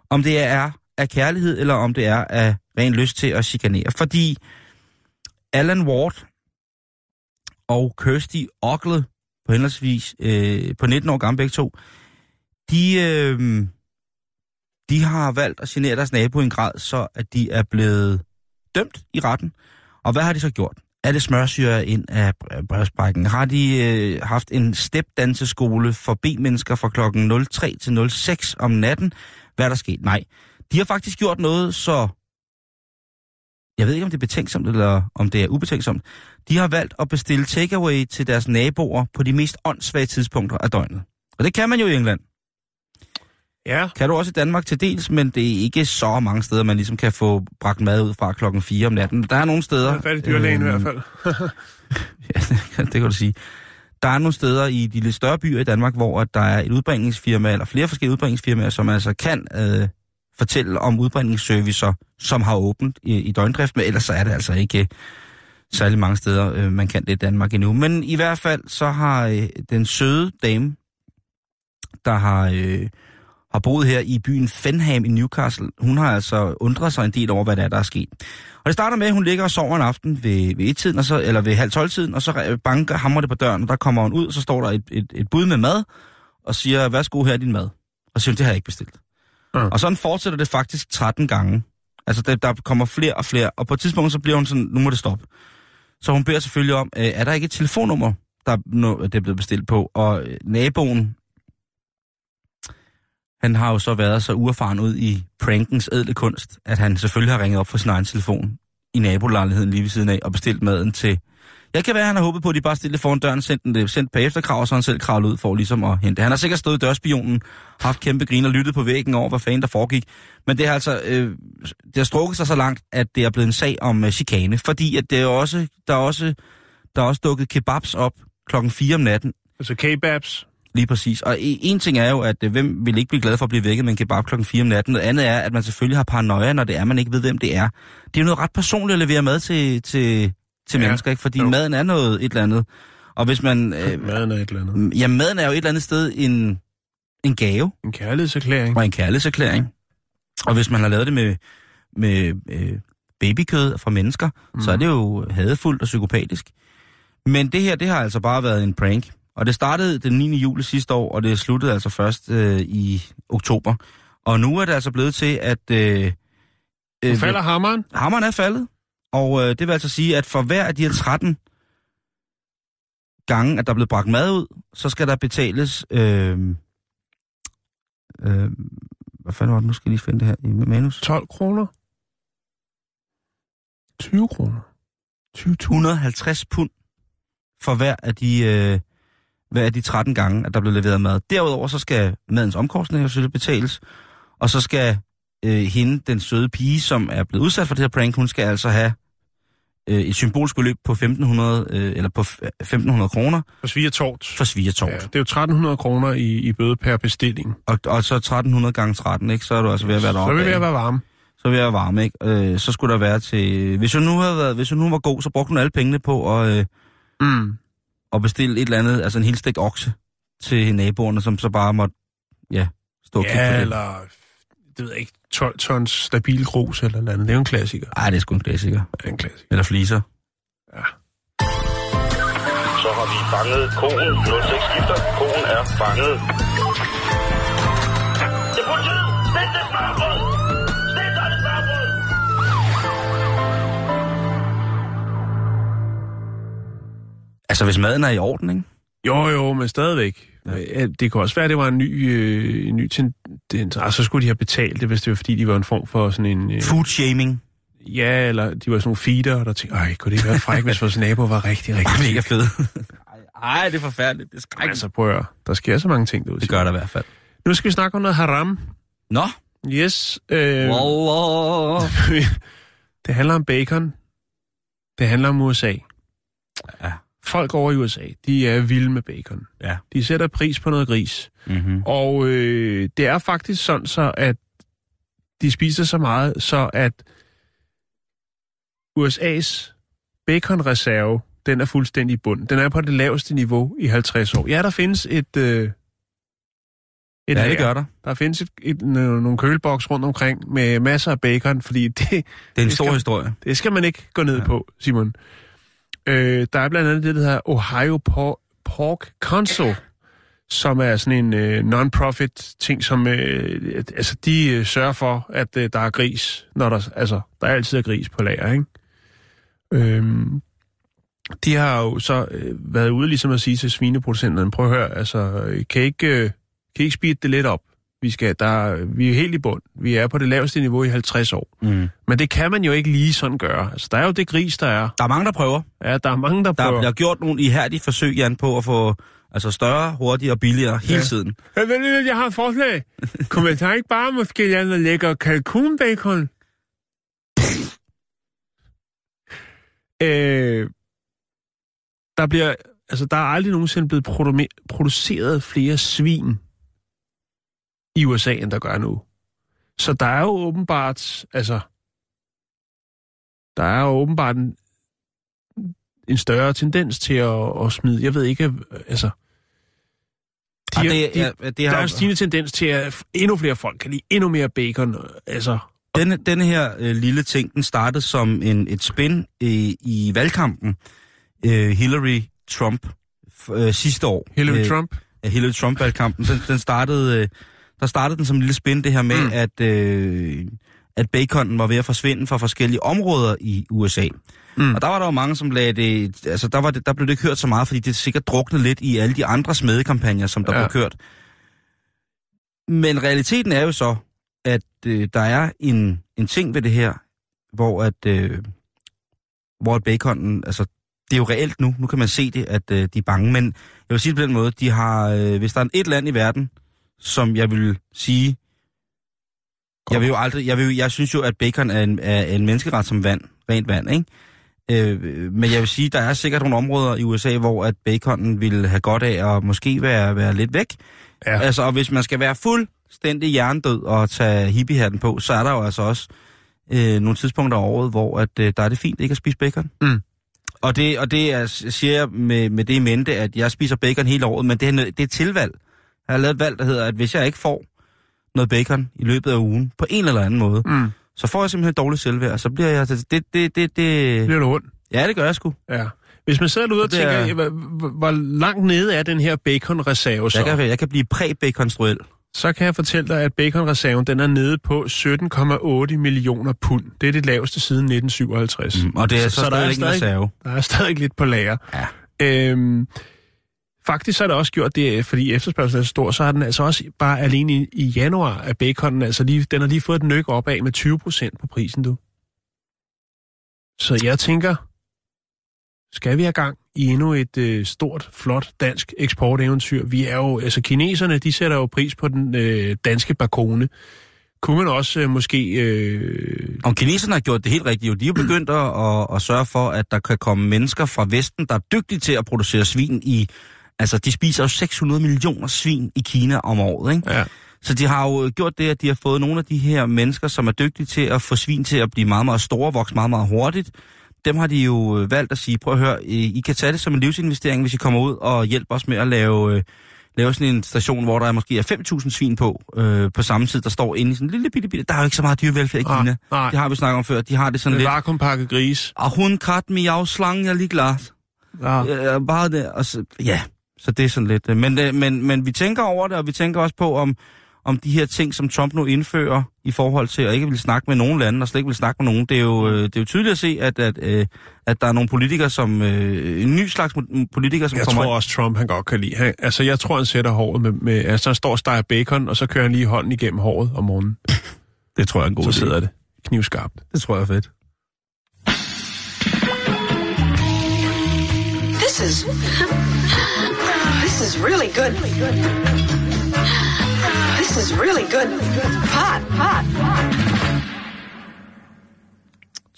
om det er af kærlighed, eller om det er af ren lyst til at chikanere. Fordi Alan Ward og Kirsty Ogle, på henholdsvis øh, på 19 år gamle begge to, de, øh, de har valgt at genere deres nabo i en grad, så at de er blevet dømt i retten. Og hvad har de så gjort? Er det smørsyre ind af brevsprækken? Har de øh, haft en stepdanseskole for B-mennesker fra klokken 03 til 06 om natten? Hvad er der sket? Nej. De har faktisk gjort noget så... Jeg ved ikke, om det er betænksomt, eller om det er ubetænksomt. De har valgt at bestille takeaway til deres naboer på de mest åndssvage tidspunkter af døgnet. Og det kan man jo i England. Ja, Kan du også i Danmark til dels, men det er ikke så mange steder, man ligesom kan få bragt mad ud fra klokken 4 om natten. Der er nogle steder... det er i dyrlægen i øhm, hvert fald. Ja, det kan, det kan du sige. Der er nogle steder i de lidt større byer i Danmark, hvor at der er et udbringningsfirma, eller flere forskellige udbringningsfirmaer, som altså kan øh, fortælle om udbringningsservicer, som har åbent i, i døgndrift, men ellers så er det altså ikke øh, særlig mange steder, øh, man kan det i Danmark endnu. Men i hvert fald så har øh, den søde dame, der har, øh, har boet her i byen Fenham i Newcastle, hun har altså undret sig en del over, hvad der er, der er sket. Og det starter med, at hun ligger og sover en aften ved, ved et-tiden, og så, eller ved halv tolv-tiden, og så banker, hamrer det på døren, og der kommer hun ud, og så står der et, et, et bud med mad, og siger, værsgo her er din mad. Og siger hun, det har jeg ikke bestilt. Ja. Og sådan fortsætter det faktisk 13 gange. Altså, der, der kommer flere og flere, og på et tidspunkt, så bliver hun sådan, nu må det stoppe. Så hun beder selvfølgelig om, øh, er der ikke et telefonnummer, der nå, det er blevet bestilt på? Og øh, naboen, han har jo så været så uerfaren ud i prankens ædle kunst, at han selvfølgelig har ringet op for sin egen telefon i nabolejligheden lige ved siden af og bestilt maden til... Jeg kan være, at han har håbet på, at de bare stillede foran døren, sendt, den, det- sendt på efterkrav, og så han selv kravlet ud for ligesom at hente. Han har sikkert stået i dørspionen, haft kæmpe grin og lyttet på væggen over, hvad fanden der foregik. Men det har altså øh, det har strukket sig så langt, at det er blevet en sag om øh, chikane, fordi at det er også, der er også der Der er også dukket kebabs op klokken 4 om natten. Altså kebabs. Lige præcis. Og e- en ting er jo, at øh, hvem vil ikke blive glad for at blive vækket med en kebab klokken 4 om natten. Noget andet er, at man selvfølgelig har paranoia, når det er, man ikke ved, hvem det er. Det er jo noget ret personligt at levere mad til, til, til Ja, ja. mennesker, ikke? Fordi jo. maden er noget et eller andet. Og hvis man... Øh, Maden er et eller andet. ja, maden er jo et eller andet sted en, en gave En kærlighedserklæring. og en kærlighedserklæring. Og hvis man har lavet det med, med øh, babykød fra mennesker, mm. så er det jo hadefuldt og psykopatisk. Men det her, det har altså bare været en prank. Og det startede den 9. juli sidste år, og det sluttede altså først øh, i oktober. Og nu er det altså blevet til, at... Øh, Nu falder hammeren. hammeren er faldet. Og øh, det vil altså sige, at for hver af de her 13 gange, at der er blevet bragt mad ud, så skal der betales... Øh, øh, hvad fanden var det? Nu skal jeg lige finde det her i manus. 12 kroner. 20 kroner. 20 150 pund for hver af de, øh, hver af de 13 gange, at der blev leveret mad. Derudover så skal madens omkostninger selvfølgelig betales, og så skal øh, hende, den søde pige, som er blevet udsat for det her prank, hun skal altså have øh, et symbolsk beløb på 1500, øh, eller på f- 1500 kroner For svigertort. for svigertort. Ja, det er jo 1300 kroner i, i bøde per bestilling. Og, og så 1300 gange 13, ikke? Så er du altså ved at være Så deroppe. er vi ved at være varme. så vil jeg være varm, ikke? Øh, så skulle der være til... Hvis hun nu, havde været, hvis hun nu var god, så brugte hun alle pengene på at, øh, Mm. At bestille et eller andet, altså en helt stegt okse til naboerne, som så bare måtte, ja, stå og kigge på Ja, det. eller det ved jeg ikke, 12 tons stabil grus eller noget andet. Det er jo en klassiker. Ej, det er sgu en klassiker. Det er en klassiker. Eller fliser. Så har vi fanget konen. 06 skifter. Konen er fanget. Altså, hvis maden er i orden, ikke? Jo, jo, men stadigvæk. Ja. Det kan også være, at det var en ny, øh, en ny tendens. Altså, så skulle de have betalt det, hvis det var, fordi de var en form for sådan en... Øh, Food shaming. ja, eller de var sådan nogle feeder, der tænkte, ej, kunne det ikke være fræk, hvis vores nabo var rigtig, rigtig... Mega fed. Ej, det er forfærdeligt. Det er skrækkeligt. altså, prøv at høre. Der sker så mange ting derude. Det gør der i hvert fald. Nu skal vi snakke om noget haram. Nå. Yes. Øh, Wallah. det handler om bacon. Det handler om USA. Ja. Folk over i USA, de er vilde med bacon. Ja. De sætter pris på noget gris. Mm-hmm. Og øh, det er faktisk sådan så, at de spiser så meget, så at USA's baconreserve, den er fuldstændig bund. Den er på det laveste niveau i 50 år. Ja, der findes et... Øh, et Ja, det gør der. Der findes et, et, nogle køleboks rundt omkring med masser af bacon, fordi det, Det er en Det stor skal- historie. det skal man ikke gå ned. Ja. på, Simon. Øh, der er blandt andet det, der hedder Ohio Por- Pork Council, som er sådan en øh, non-profit ting, som øh, altså, de øh, sørger for, at øh, der er gris, når der, altså, der er altid er gris på lager, ikke? Øhm, de har jo så øh, været ude ligesom at sige til svineproducenterne, prøv at høre, altså, øh, kan I ikke, øh, kan I ikke speede det lidt op? Vi, skal, der, vi er helt i bund. Vi er på det laveste niveau i 50 år. Mm. Men det kan man jo ikke lige sådan gøre. Altså, der er jo det gris, der er. Der er mange, der prøver. Ja, der er mange, der Der prøver. bliver gjort nogle ihærdige forsøg, Jan, på at få altså større, hurtigere og billigere hele Ja. tiden. Jeg ved jeg har et forslag. Kunne man ikke bare måske lave noget lækker kalkunbacon? øh, der bliver, altså der er aldrig nogensinde blevet produ- produceret flere svin i USA, end der gør nu. Så der er jo åbenbart, altså, der er jo åbenbart en, en større tendens til at, at smide, jeg ved ikke, altså, Ah, har- det, de- ja, det der har, er en stigende tendens til, at endnu flere folk kan lide endnu mere bacon. Altså, Denne, denne her øh, lille ting, den startede som en, et spin i, i valgkampen. Øh, Hillary Trump øh, sidste år. Hillary øh, Trump. Ja, Hillary Trump-valgkampen. Den, den startede, øh, der startede den som en lille spin, det her med, Mm. at, øh, at baconen var ved at forsvinde fra forskellige områder i USA. Mm. Og der var der jo mange, som lagde det... Altså, der, var det, der blev det ikke hørt så meget, fordi det sikkert druknede lidt i alle de andre smedekampagner, som der ja. blev kørt. Men realiteten er jo så, at øh, der er en, en ting ved det her, hvor at, øh, hvor at baconen, altså, det er jo reelt nu, nu kan man se det, at øh, de er bange, men jeg vil sige det på den måde, de har, øh, hvis der er et land i verden, som jeg vil sige, jeg vil jo aldrig, jeg, vil, jo- jeg synes jo, at bacon er en, er en menneskeret som vand, rent vand, ikke? Øh, men jeg vil sige, der er sikkert nogle områder i USA, hvor at baconen ville have godt af at måske være, være lidt væk. Ja. Altså, og hvis man skal være fuldstændig hjernedød og tage hippiehatten på, så er der jo altså også øh, nogle tidspunkter af året, hvor at, øh, der er det fint ikke at spise bacon. Mm. Og det, og det er, siger jeg med, med det i mente, at jeg spiser bacon hele året, men det er, det er tilvalg. Jeg har lavet et valg, der hedder, at hvis jeg ikke får noget bacon i løbet af ugen, på en eller anden måde, Mm. så får jeg simpelthen dårligt selvværd, så bliver jeg... Det, det, det, det, det, Bliver du ondt? ja, det gør jeg sgu. Ja. Hvis man sidder derude og Det er- tænker, hvor, hvor- langt nede er den her baconreserve så, Jeg kan, jeg kan blive præ-baconstruel. så kan jeg fortælle dig, at baconreserven den er nede på 17,8 millioner pund. Det er det laveste siden 1957. Mm, og det er så, så, så der er stadig- reserve. Der er stadig lidt på lager. Ja. Øhm, faktisk så er det også gjort det, øh, fordi efterspørgselen er så stor, så har den altså også bare alene i, i januar af baconen, altså lige, den har lige fået et op af med 20 procent på prisen, du. Så jeg tænker, skal vi have gang i endnu et øh, stort, flot dansk eksporteventyr? Vi er jo, altså kineserne, de sætter jo pris på den øh, danske bakone. Kunne man også øh, måske... Øh, Om kineserne har gjort det helt rigtigt, jo. De er begyndt at, at, at sørge for, at der kan komme mennesker fra Vesten, der er dygtige til at producere svin i... Altså, de spiser jo 600 millioner svin i Kina om året, ikke? ja. Så de har jo gjort det, at de har fået nogle af de her mennesker, som er dygtige til at få svin til at blive meget, meget store, vokse meget, meget hurtigt. Dem har de jo øh, valgt at sige, prøv at høre, I kan tage det som en livsinvestering, hvis I kommer ud og hjælper os med at lave, øh, lave sådan en station, hvor der er måske er 5.000 svin på, øh, på samme tid, der står inde i sådan en lille bitte, bitte. Der er jo ikke så meget dyrevelfærd i Nej, Kina. nej. Det har vi snakket om før. De har det sådan Med lidt... vakuumpakket gris. Og hun kat miau slange, jeg er lige glad. Ja. Ja, bare det, og så, ja, så det er sådan lidt... øh, Men, øh, men, men vi tænker over det, og vi tænker også på, om, om de her ting, som Trump nu indfører i forhold til at ikke vil snakke med nogen lande, og slet ikke vil snakke med nogen, det er jo, øh, det er jo tydeligt at se, at, at, at der er nogle politikere, som... En ny slags politikere, som Jeg kommer tror også, Trump han godt kan lide. Han, altså, jeg tror, han sætter håret med, med... Altså, han står og steger bacon, og så kører han lige hånden igennem håret om morgenen. Det tror jeg er en god Så idé. sidder det knivskarpt. Det tror jeg er fedt. This is. This is really good. This is really good. Hot, hot.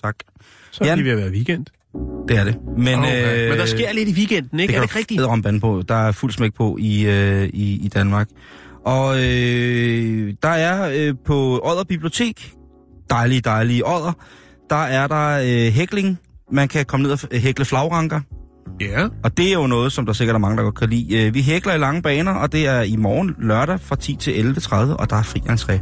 Tak. Så er Jan? det ved at være weekend. Det er det. Men, Okay. Men der sker lidt i weekenden, ikke? Det er det ikke rigtigt? om på. Der er fuld smæk på i, øh, i, i Danmark. Og øh, der er øh, på Odder Bibliotek, dejlige, dejlige Odder, der er der øh, hækling. Man kan komme ned og f- hækle flagranker. Ja. Og det er jo noget, som der sikkert er mange, der godt kan lide. Øh, vi hækler i lange baner, og det er i morgen lørdag fra 10 til 11.30, og der er fri entré.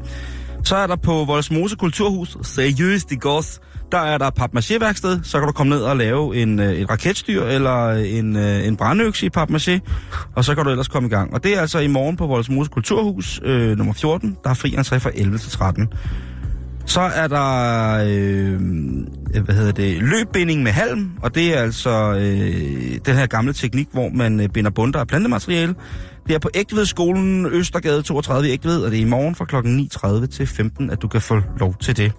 Så er der på Voldsmose Kulturhus, seriøst i gods, der er der papmaché-værksted, så kan du komme ned og lave en, øh, et raketstyr eller øh, en, en brandøkse i papmaché, og så kan du ellers komme i gang. Og det er altså i morgen på Voldsmose Kulturhus, øh, nummer 14, der er fri entré fra 11 til 13. Så er der, øh, øh, hvad hedder det, løbbinding med halm, og det er altså øh, den her gamle teknik, hvor man øh, binder bunder af plantemateriale. Det er på Ægtevedskolen Østergade 32 i Ægtved, og det er i morgen fra kl. 9.30 til 15, at du kan få lov til det.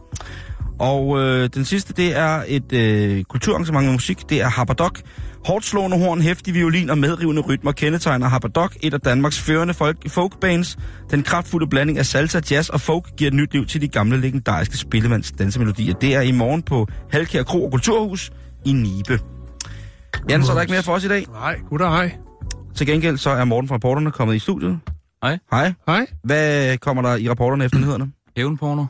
Og øh, den sidste, det er et øh, kulturarrangement med musik. Det er Haberdok. Hårdt slående horn, hæftig violin og medrivende rytmer kendetegner Haberdok, et af Danmarks førende folk folkbands. Den kraftfulde blanding af salsa, jazz og folk giver et nyt liv til de gamle legendariske spillemands dansemelodier. Det er i morgen på Halkær Kro og Kulturhus i Nibe. Jan, så er der ikke mere for os i dag. Nej, gud og hej. Til gengæld så er Morten fra rapporterne kommet i studiet. Hej. Hej. Hej. Hvad kommer der i rapporterne efter nyhederne? Hævnporno.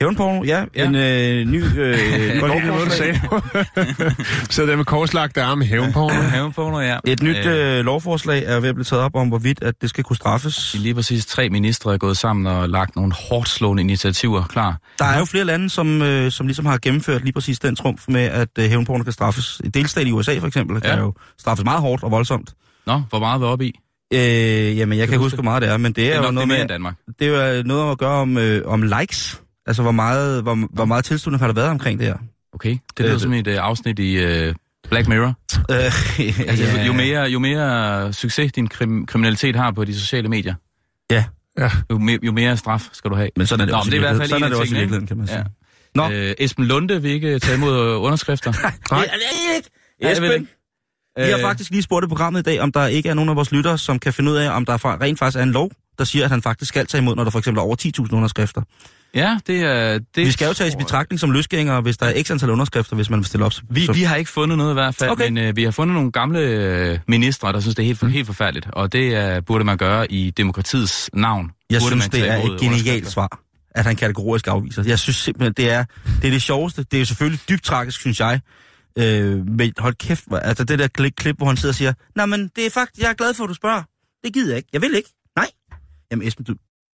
Hævnporno, ja. Ja. En øh, ny øh, Godt lide det, du sagde. så der med korslagte arme i hævnporno. Hævnporno, ja. Et nyt øh, lovforslag er ved at blive taget op om, hvorvidt at det skal kunne straffes. Lige præcis tre ministre er gået sammen og lagt nogle hårdt slående initiativer klar. Der er jo flere lande, som, øh, som ligesom har gennemført lige præcis den trumf med, at øh, hævnporno kan straffes. En delstat i USA for eksempel, ja. Ja. kan jo straffes meget hårdt og voldsomt. Nå, hvor meget er vi oppe i? Øh, jamen, jeg kan ikke huske hvor meget det er, men det er, Det er jo det noget med, Danmark. det er jo øh, noget at gøre om, øh, om likes. Altså, hvor meget, hvor, hvor meget tilslutning har der været omkring det her? Okay, det lyder Øh, som et uh, afsnit i uh, Black Mirror. Øh, Altså, ja. jo, mere, jo mere succes din krim- kriminalitet har på de sociale medier, Ja, jo, mere, jo mere straf skal du have. men sådan er det Nå, også det er i hvert fald sådan er det også i virkeligheden, kan man sige. Ja. Nå. Øh, Esben Lunde vil ikke tage imod øh, underskrifter. Nej. jeg ved Esben, ikke. vi har Øh, faktisk lige spurgt i programmet i dag, om der ikke er nogen af vores lyttere, som kan finde ud af, om der fra- rent faktisk er en lov, der siger, at han faktisk skal tage imod, når der for eksempel er over 10.000 underskrifter. Ja, det er... Det Vi skal jo tages i betragtning som løsgængere, hvis der er x antal underskrifter, hvis man vil stille op. Så, Vi, vi har ikke fundet noget i hvert fald, Okay. men øh, vi har fundet nogle gamle øh, ministre, der synes, det er helt, mm. helt forfærdeligt. Og det øh, burde man gøre i demokratiets navn. jeg burde synes, det er et genialt svar, at han kategorisk afviser. Jeg synes simpelthen, det er det, er det sjoveste. Det er jo selvfølgelig dybt tragisk, synes jeg. Øh, men hold kæft, altså det der klip, klip, hvor han sidder og siger, Nå, men det er faktisk, jeg er glad for, at du spørger. Det gider jeg ikke. Jeg vil ikke. Nej. Jamen Esben, du,